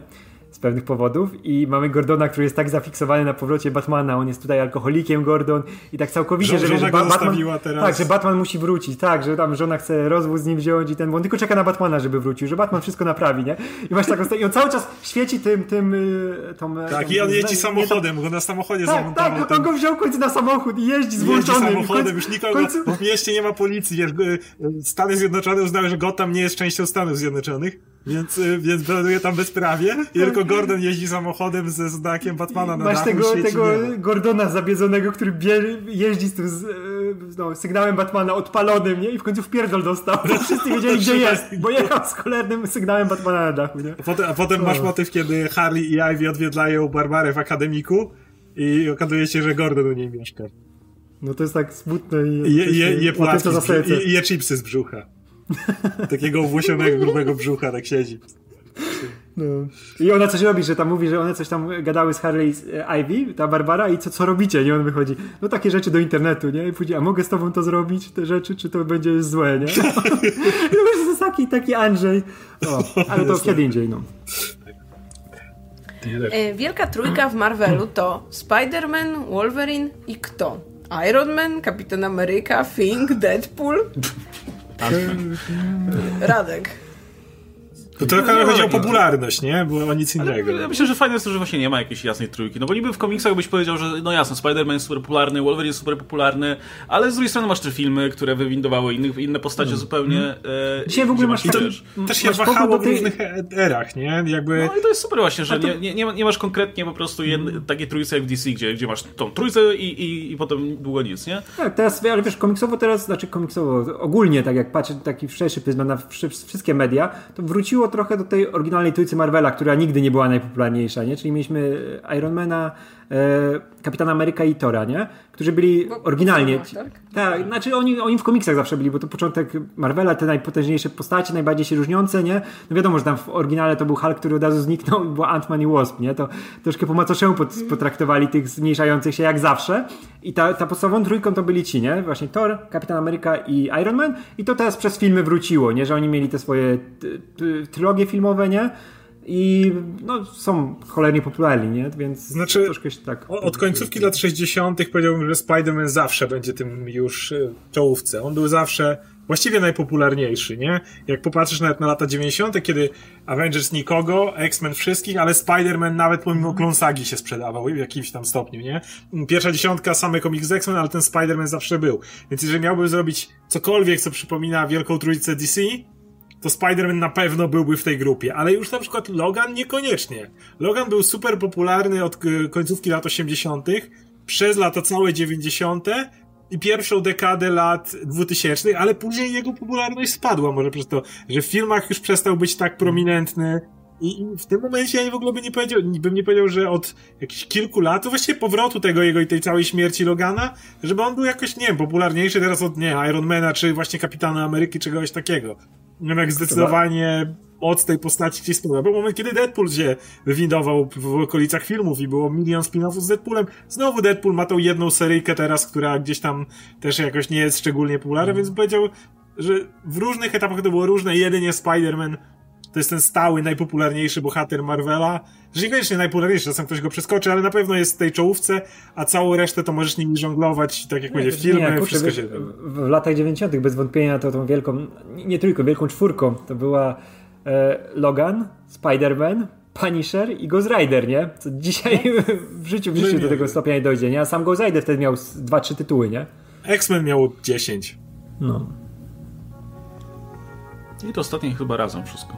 Z pewnych powodów i mamy Gordona, który jest tak zafiksowany na powrocie Batmana, on jest tutaj alkoholikiem Gordon i tak całkowicie, że, Ba- Batman, teraz. tak, że Batman musi wrócić, tak, że tam żona chce rozwód z nim wziąć i ten, bo on tylko czeka na Batmana, żeby wrócił, że Batman wszystko naprawi, nie? I masz taką i on cały czas świeci tym, tym, y, tą, Tak, tą, i on jeździ samochodem, go na samochodzie Tak, zamontował. tak, ten- on go wziął końcu na samochód i jeździ z włączonym. samochodem, końcu- już nikogo, końcu- w mieście nie ma policji, wiesz, y, y, Stany Zjednoczone uznały, że Gotham nie jest częścią Stanów Zjednoczonych, więc, y, więc planuje tam bezprawie i tylko Gordon jeździ samochodem ze znakiem Batmana na Masz dachu, tego, tego. Gordona zabiedzonego, który bie, jeździ z tym z, e, no, sygnałem Batmana odpalonym, nie? I w końcu w pierdol dostał. Wszyscy wiedzieli, gdzie jest, bo jechał z cholernym sygnałem Batmana na dachu, nie? A potem, a potem masz motyw, kiedy Harley i Ivy odwiedlają Barbarę w akademiku i okazuje się, że Gordon u niej mieszka. No to jest tak smutne i... Je, je, je, płatki i, i je chipsy z brzucha. Takiego owłosionego, grubego brzucha tak siedzi. No. I ona coś robi, że tam mówi, że one coś tam gadały z Harley z e, Ivy, ta Barbara i co, co robicie, nie? On wychodzi, no takie rzeczy do internetu, nie? I później, a mogę z tobą to zrobić, te rzeczy, czy to będzie złe, nie? I to jest taki, taki Andrzej. O, ale to kiedy indziej, no. E, Wielka trójka w Marvelu to Spider-Man, Wolverine i kto? Iron Man, Kapitan Ameryka, Thing, Deadpool? Radek. To trochę nie chodzi o takiej- popularność, nie? Bo o nic Ale innego. ja myślę, że fajne jest to, że właśnie nie ma jakiejś jasnej trójki. No bo niby w komiksach byś powiedział, że no jasne, Spider-Man jest super popularny, Wolverine jest super popularny, ale z drugiej strony masz te filmy, które wywindowały innych, inne postacie zupełnie. E, Dzisiaj w ogóle masz wiesz, Też się Masz wahało do w tej- różnych e- erach, nie? Jakby... No i to jest super właśnie, że nie, nie, nie, nie masz konkretnie po prostu jedne, takiej trójce jak w DC, gdzie, gdzie masz tą trójcę i, i, i potem długo nic, nie? Tak, teraz, ale wiesz, komiksowo teraz, znaczy komiksowo, ogólnie, tak jak patrzę taki szerszy pryzmat na wszy- wszystkie media, to wróciło trochę do tej oryginalnej trójcy Marvela, która nigdy nie była najpopularniejsza, nie? Czyli mieliśmy Ironmana, e, Kapitana Ameryka i Tora, nie? Którzy byli Bo- oryginalnie... bo- tak? Tak, znaczy oni, oni w komiksach zawsze byli, bo to początek Marvela, te najpotężniejsze postacie, najbardziej się różniące, nie? No wiadomo, że tam w oryginale to był Hulk, który od razu zniknął i był Ant-Man i Wasp, nie? To troszkę po macoszemu pot, potraktowali tych zmniejszających się jak zawsze. I ta, ta podstawową trójką to byli ci, nie? Właśnie Thor, Kapitan Ameryka i Iron Man. I to teraz przez filmy wróciło, nie? Że oni mieli te swoje trylogie filmowe, nie? I no, są cholernie popularni, nie? Więc Znaczy, troszkę się tak... Od końcówki lat 60. powiedziałbym, że Spider-Man zawsze będzie tym już e, czołówce. On był zawsze właściwie najpopularniejszy, nie? Jak popatrzysz nawet na lata 90., kiedy Avengers nikogo, X-Men wszystkich, ale Spider-Man nawet pomimo klonsagi się sprzedawał w jakimś tam stopniu, nie? Pierwsza dziesiątka, same komiks z X-Men, ale ten Spider-Man zawsze był. Więc jeżeli miałbym zrobić cokolwiek, co przypomina Wielką Trójcę DC, to Spider-Man na pewno byłby w tej grupie, ale już na przykład Logan niekoniecznie. Logan był super popularny od e, końcówki lat 80., przez lata całe 90., i pierwszą dekadę lat 2000, ale później jego popularność spadła, może przez to, że w filmach już przestał być tak prominentny. I w tym momencie ja w ogóle bym nie powiedział, bym nie powiedział, że od jakichś kilku lat, to właściwie powrotu tego jego i tej całej śmierci Logana, żeby on był jakoś, nie wiem, popularniejszy teraz od, nie Ironmana, czy właśnie Kapitana Ameryki, czegoś takiego. Nie wiem, zdecydowanie od tej postaci gdzieś spada. Był moment, kiedy Deadpool się wywindował w okolicach filmów i było milion spin-offów z Deadpoolem. Znowu Deadpool ma tą jedną seryjkę teraz, która gdzieś tam też jakoś nie jest szczególnie popularna, mm. więc powiedział, że w różnych etapach to było różne. Jedynie Spider-Man to jest ten stały, najpopularniejszy bohater Marvela. Że niekoniecznie najpopularniejszy, czasem ktoś go przeskoczy, ale na pewno jest w tej czołówce, a całą resztę to możesz nimi żonglować, tak jak będzie w filmie, nie, wszystko się... W, latach 90. bez wątpienia to tą wielką, nie tylko, wielką czwórką, to była e, Logan, Spider-Man, Punisher i Ghost Rider, nie? Co dzisiaj w życiu, w życiu no do tego stopnia nie dojdzie, nie? A sam Ghost Rider wtedy miał dwa, trzy tytuły, nie? X-Men miał 10. No. I to ostatnie chyba razem wszystko.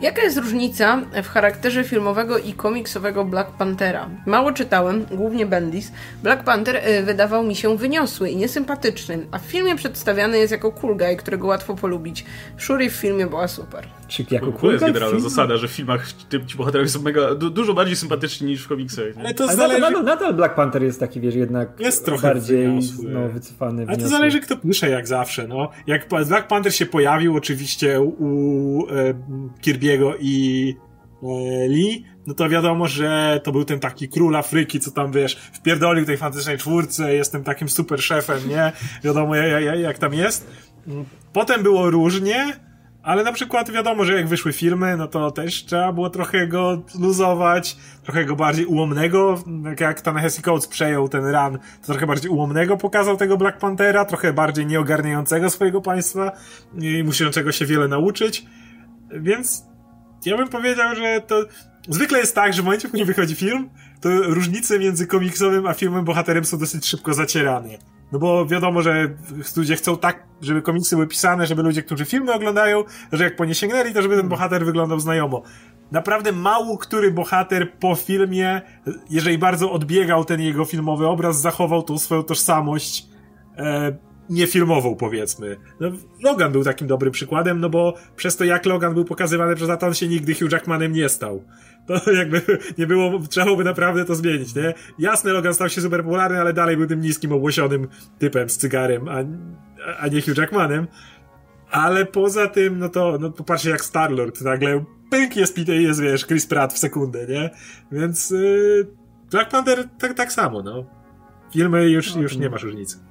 Jaka jest różnica w charakterze filmowego i komiksowego Black Panthera? Mało czytałem, głównie Bendis. Black Panther y, wydawał mi się wyniosły i niesympatyczny, a w filmie przedstawiany jest jako cool guy, którego łatwo polubić. Shuri w filmie była super. Czy jako To jest generalna zasada, że w filmach ci bohaterowie są mega, du dużo bardziej sympatyczni niż w komiksach. Ale to ale zależy... nadal, nadal, Black Panther jest taki, wiesz, jednak jest trochę bardziej no, wycofany. Ale to zależy kto pisze, jak zawsze, no. Jak Black Panther się pojawił oczywiście u e, Kirby'ego i e, Lee, no to wiadomo, że to był ten taki król Afryki, co tam, wiesz, wpierdolił tej fantastycznej czwórce, jestem takim super szefem, nie? Wiadomo, jak, jak, jak tam jest. Potem było różnie, ale na przykład wiadomo, że jak wyszły filmy, no to też trzeba było trochę go luzować, trochę go bardziej ułomnego, jak, jak Tanahesi Coates przejął ten run, to trochę bardziej ułomnego pokazał tego Black Panthera, trochę bardziej nieogarniającego swojego państwa i musiałego się wiele nauczyć, więc ja bym powiedział, że to zwykle jest tak, że w momencie, w którym wychodzi film, to różnice między komiksowym a filmem bohaterem są dosyć szybko zacierane. No bo wiadomo, że ludzie chcą tak, żeby komiksy były pisane, żeby ludzie, którzy filmy oglądają, że jak po nie sięgnęli, to żeby ten bohater wyglądał znajomo. Naprawdę mało który bohater po filmie, jeżeli bardzo odbiegał ten jego filmowy obraz, zachował tą swoją tożsamość e, niefilmową, powiedzmy. No, Logan był takim dobrym przykładem, no bo przez to, jak Logan był pokazywany przez lata, on się nigdy Hugh Jackmanem nie stał. To jakby nie było, trzeba byłoby naprawdę to zmienić, nie? Jasne, Logan stał się super popularny, ale dalej był tym niskim, obłosionym typem z cygarem, a, a nie Hugh Jackmanem. Ale poza tym, no to, no popatrzcie jak Star-Lord, nagle pęk jest jest, wiesz, Chris Pratt w sekundę, nie? Więc yy, Black Panther tak, tak samo, no. Filmy już, już nie masz różnicy.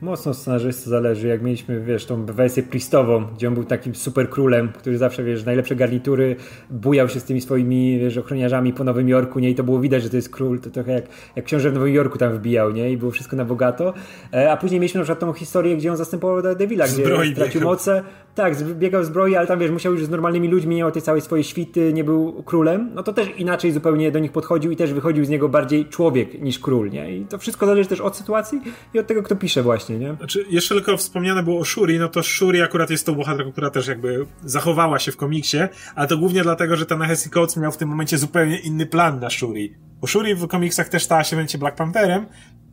Mocno scenarzysty zależy, jak mieliśmy, wiesz, tą wersję Priestową, gdzie on był takim super królem, który zawsze, wiesz, najlepsze garnitury, bujał się z tymi swoimi, wiesz, ochroniarzami po Nowym Jorku, nie? I to było widać, że to jest król, to trochę jak, jak książę w Nowym Jorku tam wbijał, nie? I było wszystko na bogato. E, a później mieliśmy na przykład tą historię, gdzie on zastępował Devila, gdzie Zbroi stracił moce. Tak, biegał w zbroi, ale tam, wiesz, musiał już z normalnymi ludźmi, nie miał tej całej swojej świty, nie był królem. No to też inaczej zupełnie do nich podchodził i też wychodził z niego bardziej człowiek niż król, nie? I to wszystko zależy też od sytuacji i od tego, kto pisze właśnie właśnie, nie? Znaczy, jeszcze tylko wspomniane było o Shuri, no to Shuri akurat jest tą bohaterką, która też jakby zachowała się w komiksie, ale to głównie dlatego, że ten Hesse Coates miał w tym momencie zupełnie inny plan na Shuri. Bo Shuri w komiksach też stała się w Black Pantherem,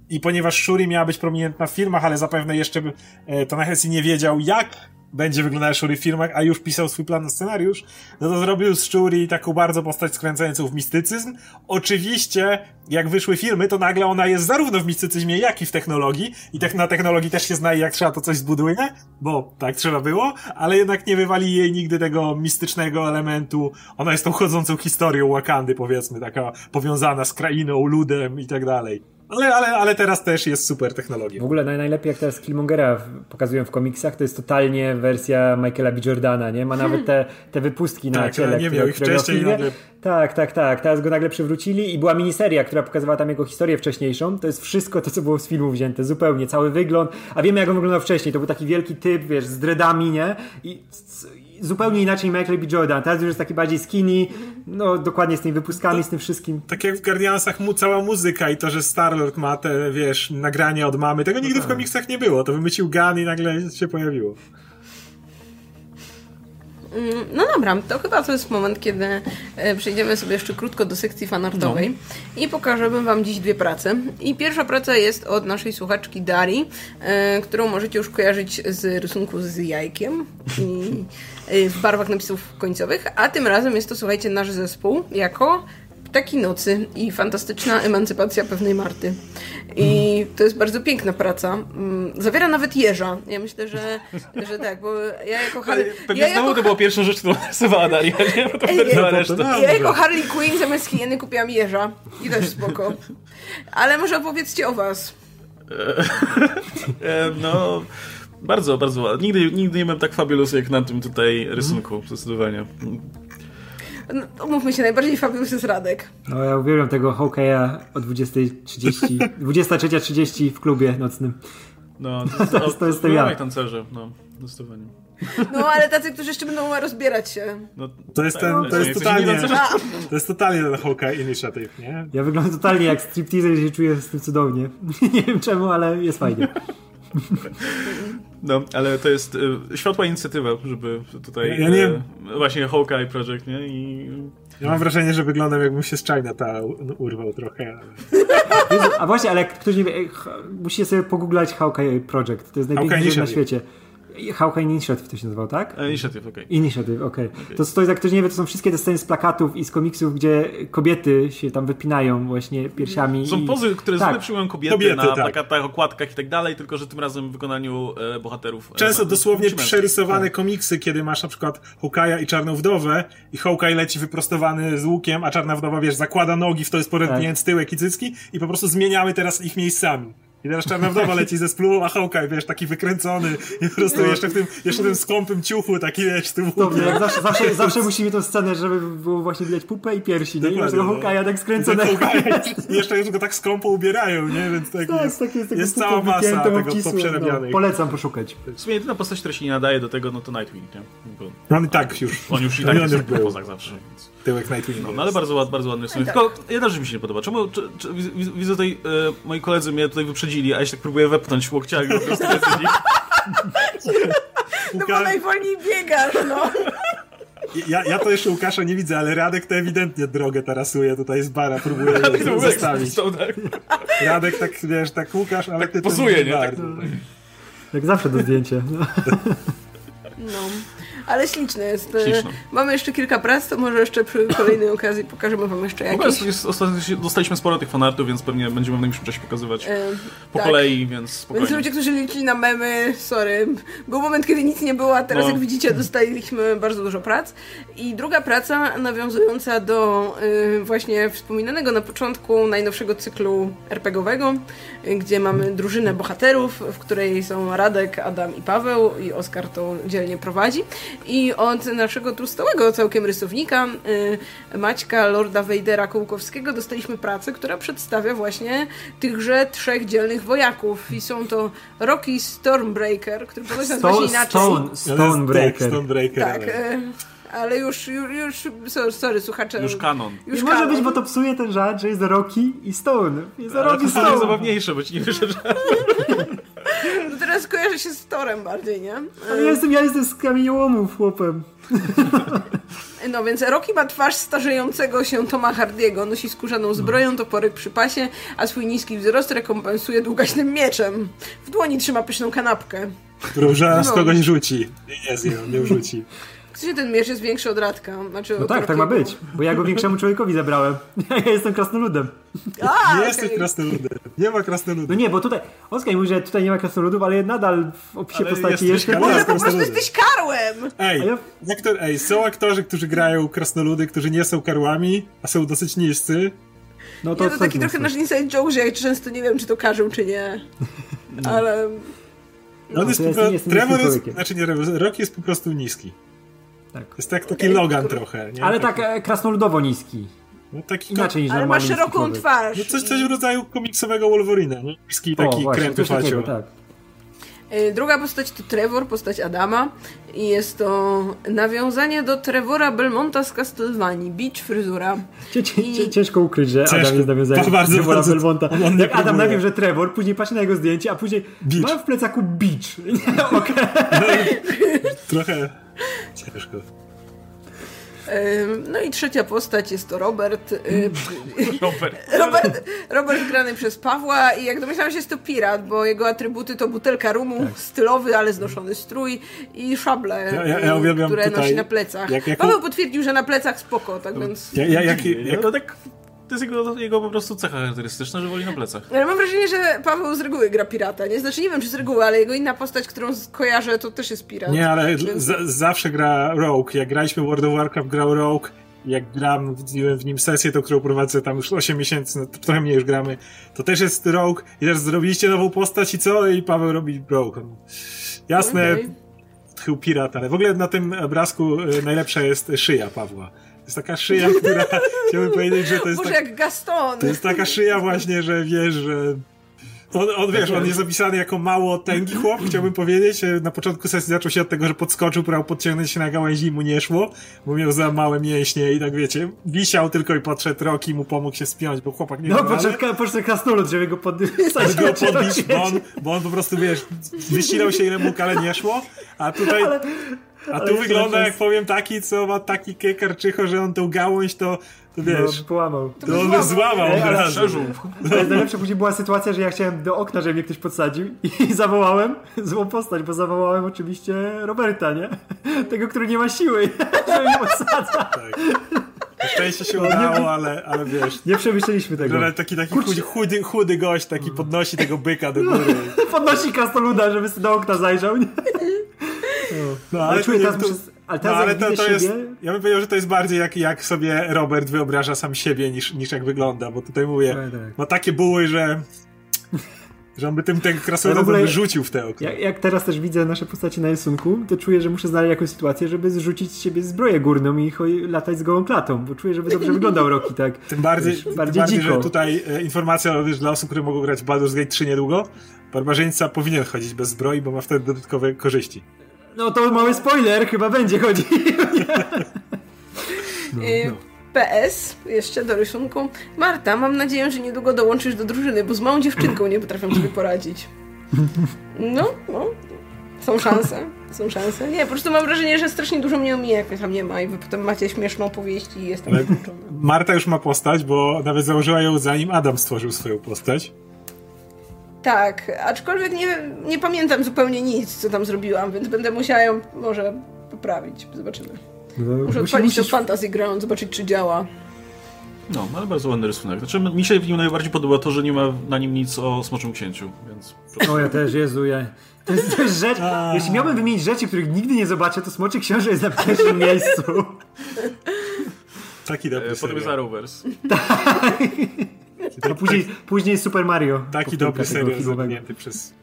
i ponieważ Shuri miała być prominentna w filmach, ale zapewne jeszcze e, Tanahesi nie wiedział, jak będzie wyglądała Shuri w filmach, a już pisał swój plan na scenariusz, no to zrobił z Shuri taką bardzo postać skręcającą w mistycyzm. Oczywiście, jak wyszły filmy, to nagle ona jest zarówno w mistycyzmie, jak i w technologii. I tak na technologii też się zna, jak trzeba to coś zbuduje, bo tak trzeba było, ale jednak nie wywali jej nigdy tego mistycznego elementu. Ona jest tą chodzącą historią Wakandy, powiedzmy, taka powiązana z krainą, ludem i tak dalej. Ale, ale, ale teraz też jest super W technologia. ogóle naj, najlepiej jak teraz Killmongera w- pokazują w komiksach, to jest totalnie wersja Michaela B. Jordana, nie? Ma nawet te, te wypustki na Tak, ciele. nie które- miał ich w wcześniej, filmie. nagle- Tak, tak, tak. Teraz go nagle przywrócili i była miniseria, która pokazywała tam jego historię wcześniejszą. To jest wszystko to, co było z filmu wzięte, zupełnie, cały wygląd. A wiemy, jak on wyglądał wcześniej. To był taki wielki typ, wiesz, z dreadami, nie? I zupełnie inaczej Michael B. Jordan. Teraz już jest taki bardziej skinny, no dokładnie z tymi wypustkami, z tym wszystkim. Tak jak w Guardiansach mu cała muzyka i to, że Star-Lord ma te, wiesz, nagranie od mamy, tego nigdy w komiksach nie było. To wymycił Gun i nagle się pojawiło. No dobra, to chyba to jest moment, kiedy e, przejdziemy sobie jeszcze krótko do sekcji fanartowej i pokażemy Wam dziś dwie prace. I pierwsza praca jest od naszej słuchaczki Dari, e, którą możecie już kojarzyć z rysunku z jajkiem i w barwach napisów końcowych, a tym razem jest to, słuchajcie, nasz zespół jako Ptaki Nocy i fantastyczna emancypacja pewnej Marty. I to jest bardzo piękna praca. Mm, Zawiera nawet jeża. Ja myślę, że, że tak, bo ja jako Harley... Pewnie ja znowu jako to była pierwsza rzecz, którą narysowała Daria, nie? Bo to Ej, cała ej, reszta. Ja jako Harley Quinn zamiast hieny kupiłam jeża. I też spoko. Ale może opowiedzcie o was. E, No, bardzo, bardzo ładnie. Nigdy, nigdy nie byłem tak fabulous jak na tym tutaj rysunku, zdecydowanie. No, umówmy się, najbardziej fabulous jest Radek. No ja uwielbiam tego Hawkeye'a o 20.30, 23.30 w klubie nocnym. No, to, to, to jest to ja. jak tancerze, no, zdecydowanie. No, ale tacy, którzy jeszcze będą rozbierać się. No, To jest, ten, to jesteś jest totalnie, to jest totalnie ten Hawkeye Initiative, nie? Ja wyglądam totalnie jak stripteaser i się czuję z tym cudownie. Nie wiem czemu, ale jest fajnie. No, ale to jest e, światła inicjatywa, żeby tutaj Ja nie- e, właśnie Hawkeye Project, nie? I Ja mam wrażenie, że wyglądam jakbym się z Chinata urwał trochę. Ale... A właśnie, ale jak ktoś nie wie, musicie sobie pogooglać Hawkeye Project. To jest najpiękniejsze na świecie. Hawkeye Initiative to się nazywał, tak? e, Initiative, okej. Inicjatyw, okej. To, to jest, jak ktoś nie wie, to są wszystkie te sceny z plakatów i z komiksów, gdzie kobiety się tam wypinają właśnie piersiami. Są i... pozy, które tak. zwykle przyjmują kobiety, Kobiety, na tak. plakatach, okładkach i tak dalej, tylko że tym razem w wykonaniu e, bohaterów. e, Często ma- dosłownie przerysowane komiksy, kiedy masz na przykład Hawkeye'a i Czarną Wdowę i Hawkeye leci wyprostowany z łukiem, a Czarna Wdowa, wiesz, zakłada nogi w to jest porętnięty Tak. tyłek i cycki i po prostu zmieniamy teraz ich miejscami. I teraz Czarna Wdowa leci ze spluwą, a Hawkeye, wiesz, taki wykręcony i po prostu jeszcze w tym, jeszcze w tym skąpym ciuchu, taki, wiesz, tym Dobrze, jak zawsze, zawsze, zawsze musimy tą scenę, żeby było właśnie widać pupę i piersi, nie? I masz tego no. Hawkeye'a tak skręconego. Hawkeye'a i jeszcze już go tak skąpo ubierają, nie? Więc tak, Tak, jest, tak jest, taką jest cała masa tego poprzerabianej. No, polecam poszukać. W sumie jedyna postać, która się nie nadaje do tego, no to Nightwing, nie? Bo On i tak już, on już i tak jest pozach zawsze, więc... tyłek Nightwinga. No, ale bardzo, ład, bardzo ładny rysunek. tak. Tylko jedna rzecz mi się nie podoba. Czemu, czy, czy, widzę- tutaj, e, moi koledzy mnie tutaj wyprzedzili, a ja się tak próbuję wepchnąć łokciami po prostu. No bo najwolniej biegasz, no. Ja, ja to jeszcze Łukasza nie widzę, ale Radek to ewidentnie drogę tarasuje tutaj z bara, próbuje Tak to zostawić. tak. Radek tak, wiesz, tak Łukasz, ale ty to pozuje, nie? Tak. Jak zawsze do zdjęcia. No. Ale śliczne jest. E, Śliczne. Mamy jeszcze kilka prac, to może jeszcze przy kolejnej okazji pokażemy wam jeszcze W ogóle jakieś. dostaliśmy sporo tych fanartów, więc pewnie będziemy w najbliższym czasie pokazywać E, po tak. kolei, więc spokojnie. Więc ludzie, którzy liczyli na memy, sorry. Był moment, kiedy nic nie było, a teraz No. jak widzicie, dostaliśmy bardzo dużo prac. I druga praca nawiązująca do y, właśnie wspominanego na początku najnowszego cyklu RPGowego, y, gdzie mamy drużynę bohaterów, w której są Radek, Adam i Paweł i Oskar to dzielnie prowadzi. I od naszego tu stałego całkiem rysownika y, Maćka Lorda Wejdera Kołkowskiego dostaliśmy pracę, która przedstawia właśnie tychże trzech dzielnych wojaków. I są to Rocky Stormbreaker, który ponoć nazywa się inaczej. Stone, Tak, Stonebreaker. Stonebreaker. Tak, ale- ale już, już, już sorry, słuchacze. Już kanon. Już Nie może kanon. być, bo to psuje ten żart, że jest Rocky i Stone. Jest Ale Rocky to jest Stone. zabawniejsze, bo ci nie wyszedł żart. No teraz kojarzy się z Torem bardziej, nie? Ale ja jestem, ja jestem z kamieniołomów chłopem. No więc Rocky ma twarz starzejącego się Toma Hardiego, nosi skórzaną zbroję, toporek przy pasie, a swój niski wzrost rekompensuje długaśnym mieczem. W dłoni trzyma pyszną kanapkę. Którą zaraz No. kogoś rzuci. Nie, nie nie rzuci. Gdzie ten miecz jest większy od Radka? Znaczy No tak, tak ma być. Bo ja go większemu człowiekowi zabrałem. Ja jestem krasnoludem. A, Nie jesteś krasnoludem. Nie ma No krasnoludów. nie, bo tutaj Oskar mówi, że tutaj nie ma krasnoludów, ale nadal w opisie Ale postaci karłem. Może po prostu jesteś karłem! Ej, ja- aktor, ej, są aktorzy, którzy grają krasnoludy, którzy nie są karłami, a są dosyć niscy. No to, ja to taki trochę nasz inside joke, że ja często nie wiem, czy to każą, czy nie. Ale... No, on jest to po jest- prostu, jest Trevor jest, znaczy nie, Rock jest po prostu niski. Tak. Jest tak taki Logan trochę, nie? Ale tak e, krasnoludowo niski. No, taki Inaczej niż Ale ma szeroką człowiek. twarz. No coś, coś w rodzaju komiksowego Wolverina, nie? Niski taki o, właśnie, takiego, facio. tak. Y, Druga postać to Trevor, postać Adama i jest to nawiązanie do Trevora Belmonta z Castlevanii, beach fryzura. I- ciężko ukryć, że Ciężko. Adam jest nawiązaniem To do bardzo, Trevora bardzo- Belmonta. on- on nie Jak Adam najpierw, że Trevor, później patrzy na jego zdjęcie, a później Beach. mam w plecaku beach. Nie, okej. Trochę ciężko. No i trzecia postać jest to Robert. y, Robert. Robert, Robert grany przez Pawła i jak domyślałam się jest to pirat, bo jego atrybuty to butelka rumu, Tak. stylowy, ale znoszony strój i szable, Ja- ja- ja y, które tutaj- nosi na plecach. jak- jak- Paweł potwierdził, że na plecach spoko, tak więc... Ja, ja, jak, Jak, jak, no tak, to jest jego, jego po prostu cecha charakterystyczna, że woli na plecach. Ale mam wrażenie, że Paweł z reguły gra pirata, nie? Znaczy nie wiem, czy z reguły, ale jego inna postać, którą kojarzę, to też jest pirat. Nie, ale Więc- z, zawsze gra Rogue. Jak graliśmy w World of Warcraft, grał Rogue. Jak gram w, w nim sesję, to którą prowadzę tam już 8 miesięcy, no, to trochę mniej już gramy, to też jest Rogue. I teraz zrobiliście nową postać i co? I Paweł robi Rogue. Jasne, Okej. chył pirat, ale w ogóle na tym obrazku e, najlepsza jest szyja Pawła. To jest taka szyja, która chciałbym powiedzieć, że to jest, Może tak, jak Gaston. to jest taka szyja właśnie, że wiesz, że on, on wiesz, on jest opisany jako mało tęgi chłop, chciałbym powiedzieć. Na początku sesji zaczął się od tego, że podskoczył, próbował podciągnąć się na gałęzi i mu nie szło, bo miał za małe mięśnie i tak wiecie, wisiał tylko i podszedł rok i mu pomógł się spiąć, bo chłopak nie No, podszedł, podszedł krasnolud, żeby go podnieść. Go podbić, bo on, bo on po prostu, wiesz, wysilał się ile mógł, ale nie szło, a tutaj... A tu wygląda, jak powiem, taki, co ma taki kiekarczycho, że on tą gałąź to, to wiesz, No, połamał. to on by złamał Ej, od ale razu. Przeżył. To jest najlepsze, później była sytuacja, że ja chciałem do okna, żeby mnie ktoś podsadził i zawołałem złą postać, bo zawołałem oczywiście Roberta, nie? Tego, który nie ma siły, żeby mnie podsadza. Na szczęście się udało, ale, ale wiesz, Nie przemyśleliśmy tego. ale taki, taki chudy, chudy, chudy gość, taki podnosi tego byka do góry. Podnosi krasnoluda, żeby sobie do okna zajrzał, nie? No, Ale czuję teraz, to, muszę, ale no, ale to, to jest, ja bym powiedział, że to jest bardziej jak, jak sobie Robert wyobraża sam siebie niż, niż jak wygląda, bo tutaj mówię, Tak, tak. ma takie buły, że że on by tym ten krasnolud ogóle- wyrzucił w te okno. Jak, jak teraz też widzę nasze postacie na rysunku, to czuję, że muszę znaleźć jakąś sytuację, żeby zrzucić z siebie zbroję górną i latać z gołą klatą, bo czuję, żeby dobrze wyglądał Rocky, tak? Tym bardziej, Wiesz, tym bardziej bardziej dziko. że tutaj e, informacja wiesz, dla osób, które mogą grać w Baldur's Gate 3 niedługo, barbarzyńca powinien chodzić bez zbroi, bo ma wtedy dodatkowe korzyści. No to mały spoiler, chyba będzie chodzić. Y, PS, jeszcze do rysunku. Marta, mam nadzieję, że niedługo dołączysz do drużyny, bo z małą dziewczynką nie potrafię sobie poradzić. No, no. Są szanse. Są szanse. Nie, po prostu mam wrażenie, że strasznie dużo mnie omija, jak mnie tam nie ma i wy potem macie śmieszną powieść i jestem wykluczona. Marta już ma postać, bo nawet założyła ją zanim Adam stworzył swoją postać. Tak, aczkolwiek nie, nie pamiętam zupełnie nic, co tam zrobiłam, więc będę musiała ją może poprawić. Zobaczymy. No, Muszę odpalić to Fantasy Ground, zobaczyć, czy działa. No, ale bardzo ładny rysunek. Znaczy, mi się w nim najbardziej podoba to, że nie ma na nim nic o Smoczym Księciu, więc... O, ja też, Jezu, ja... To jest, to jest rzecz, jeśli miałbym wymienić rzeczy, których nigdy nie zobaczę, to Smoczy Książę jest na pierwszym miejscu. Taki E, dobry Potem jest. Arrowverse. A później, później Super Mario. Taki dobry serial zamknięty przez...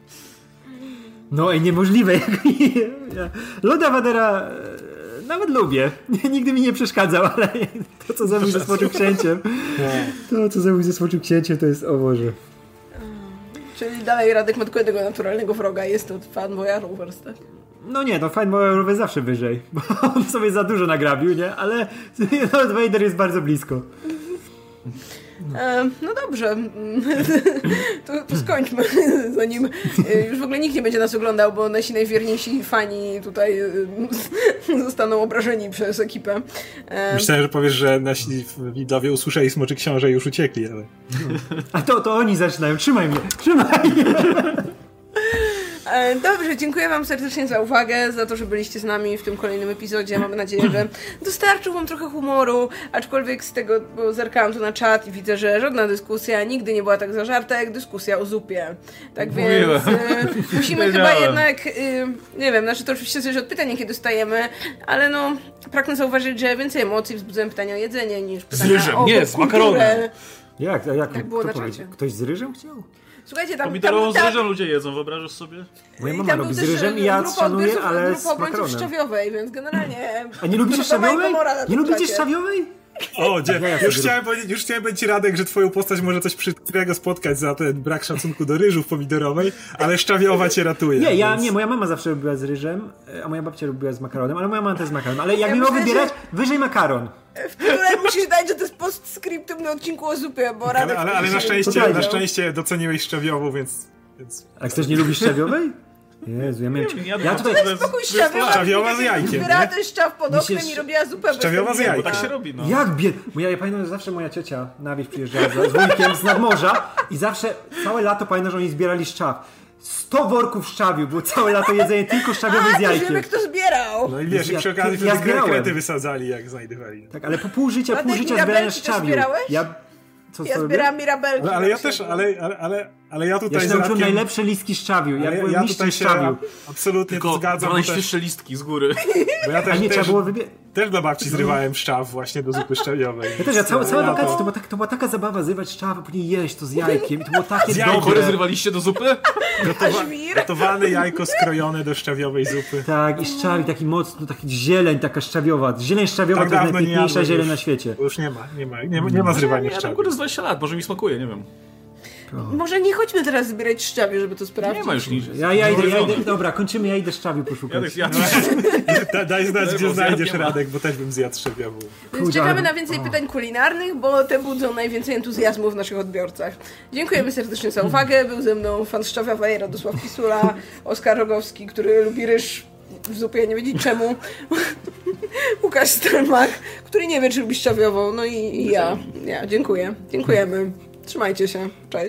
No i niemożliwe. Loda Wadera e, nawet lubię. Nigdy mi nie przeszkadzał, ale to co zrobił ze Smoczym Księciem, to co zrobił ze Smoczym Księciem to jest, o Boże. Czyli dalej Radek ma tylko jednego naturalnego wroga, jest to fan Boya Rovers, tak? No nie, no Fine Boy zawsze wyżej, bo on sobie za dużo nagrabił, nie? Ale Lord Vader jest bardzo blisko. E, no dobrze, to, to skończmy, zanim e, już w ogóle nikt nie będzie nas oglądał, bo nasi najwierniejsi fani tutaj e, zostaną obrażeni przez ekipę. E, Myślałem, że powiesz, że nasi widowie usłyszeli Smoczy Książę i już uciekli, ale... A to, to oni zaczynają, trzymaj mnie, trzymaj mnie. E, Dobrze, dziękuję Wam serdecznie za uwagę, za to, że byliście z nami w tym kolejnym epizodzie. Mam nadzieję, że dostarczył Wam trochę humoru, aczkolwiek z tego, bo zerkałam tu na czat i widzę, że żadna dyskusja nigdy nie była tak zażarta jak dyskusja o zupie. Tak więc Mówiłem. e, musimy chyba jednak, e, nie wiem, znaczy to oczywiście zależy od pytań, jakie dostajemy, ale no, pragnę zauważyć, że więcej emocji wzbudzają pytania o jedzenie niż pytania ryżem, o nie, z makaronem. Jak, jak, Tak było kto na czacie. Ktoś z ryżem chciał? Słuchajcie, tam... Pomidorową z tam, ryżem ludzie jedzą, wyobrażasz sobie? Moja i mama tam robi z też, ryżem i e, ja grupa szanuję, ale grupa z obrońców makaronem. szczawiowej, więc generalnie... A nie lubicie szczawiowej? Nie lubicie szczawiowej? O, dzie- Ja już, chciałem powiedzieć, już chciałem powiedzieć Radek, że twoją postać może coś przykrego spotkać za ten brak szacunku do ryżów pomidorowej, ale szczawiowa cię ratuje. Nie, ja więc- nie, moja mama zawsze robiła z ryżem, e, a moja babcia robiła z makaronem, ale moja mama też z makaronem. Ale jak Ja mi miał myślę, wybierać, wyżej makaron. W tytule musisz dać, że to jest postscriptum na odcinku o zupie, bo Radek... Ale, ale, ale na, szczęście, na szczęście doceniłeś szczawiową, więc... więc... A ktoś nie lubi szczawiowej? Jezu, ja miałem... Nie, Ja, ja tutaj... to jest- Spokój, szczawiowa. Szczawiowa z jajkiem, Zbierała ten szczaw pod oknem i robiła zupę Szczawiowa z jajkiem. Tak się robi, no. Jak bied... Bo ja, ja pamiętam, że zawsze moja ciocia na wieś przyjeżdżała z, z wujkiem z nadmorza i zawsze całe lato pamiętam, że oni zbierali szczaw. 100 worków szczawiu, było całe lato jedzenie tylko szczawiowe A, z jajkiem. wiemy, kto zbierał. No i wiesz, i Ja- przy okazji ja wtedy zbierałem. krety wysadzali, jak znajdywali. Tak, ale po pół życia, Radek, pół życia zbierania szczawiu. zbierałeś? Ja... Co, Ja zbierałam mirabelki. Ale, ale ja też, ale, ale, ale, ale ja Ja tutaj się z nauczyłem Radkiem... najlepsze listki szczawiu. Ja byłem ja tutaj się szczawiu. absolutnie Tylko zgadzam, bo też, najświeższe listki z góry. bo ja A też, nie, trzeba też, było wybierać. też dla babci zrywałem szczaw właśnie do zupy szczawiowej. Ja też, ja całe, całe Ja to- wakacje to była, tak, to była taka zabawa zrywać szczaw, a później jeść to z jajkiem. I to było takie. Chory dobre. zrywaliście do zupy? Gotowa, gotowane jajko skrojone do szczawiowej zupy. Tak, i szczawi taki mocno, taki zieleń taka szczawiowa. Zieleń szczawiowa Tak to jest najpiękniejsza zieleń na świecie. Już nie ma, nie ma, nie ma, nie ma zrywania Ja tam szczawi. kurde z 20 lat, może mi smakuje, nie wiem. Może nie chodźmy teraz zbierać szczawiu, żeby to sprawdzić. Nie ma już nic. Ja, ja, idę, ja idę, dobra, kończymy, ja idę szczawiu Ja poszukać. też, ja Da, daj znać, gdzie znajdziesz. Radek, bo też bym zjadł szczawiową. Więc czekamy na więcej pytań kulinarnych, bo te budzą najwięcej entuzjazmu w naszych odbiorcach. Dziękujemy serdecznie za uwagę. Był ze mną fan Szczawiowej, Radosław Pisula, Oskar Rogowski, który lubi ryż w zupie, nie wiedzieć czemu. Łukasz Stelmach, który nie wie, czy lubi szczawiową. No i, i ja. ja. Dziękuję. Dziękujemy. Trzymajcie się. Cześć.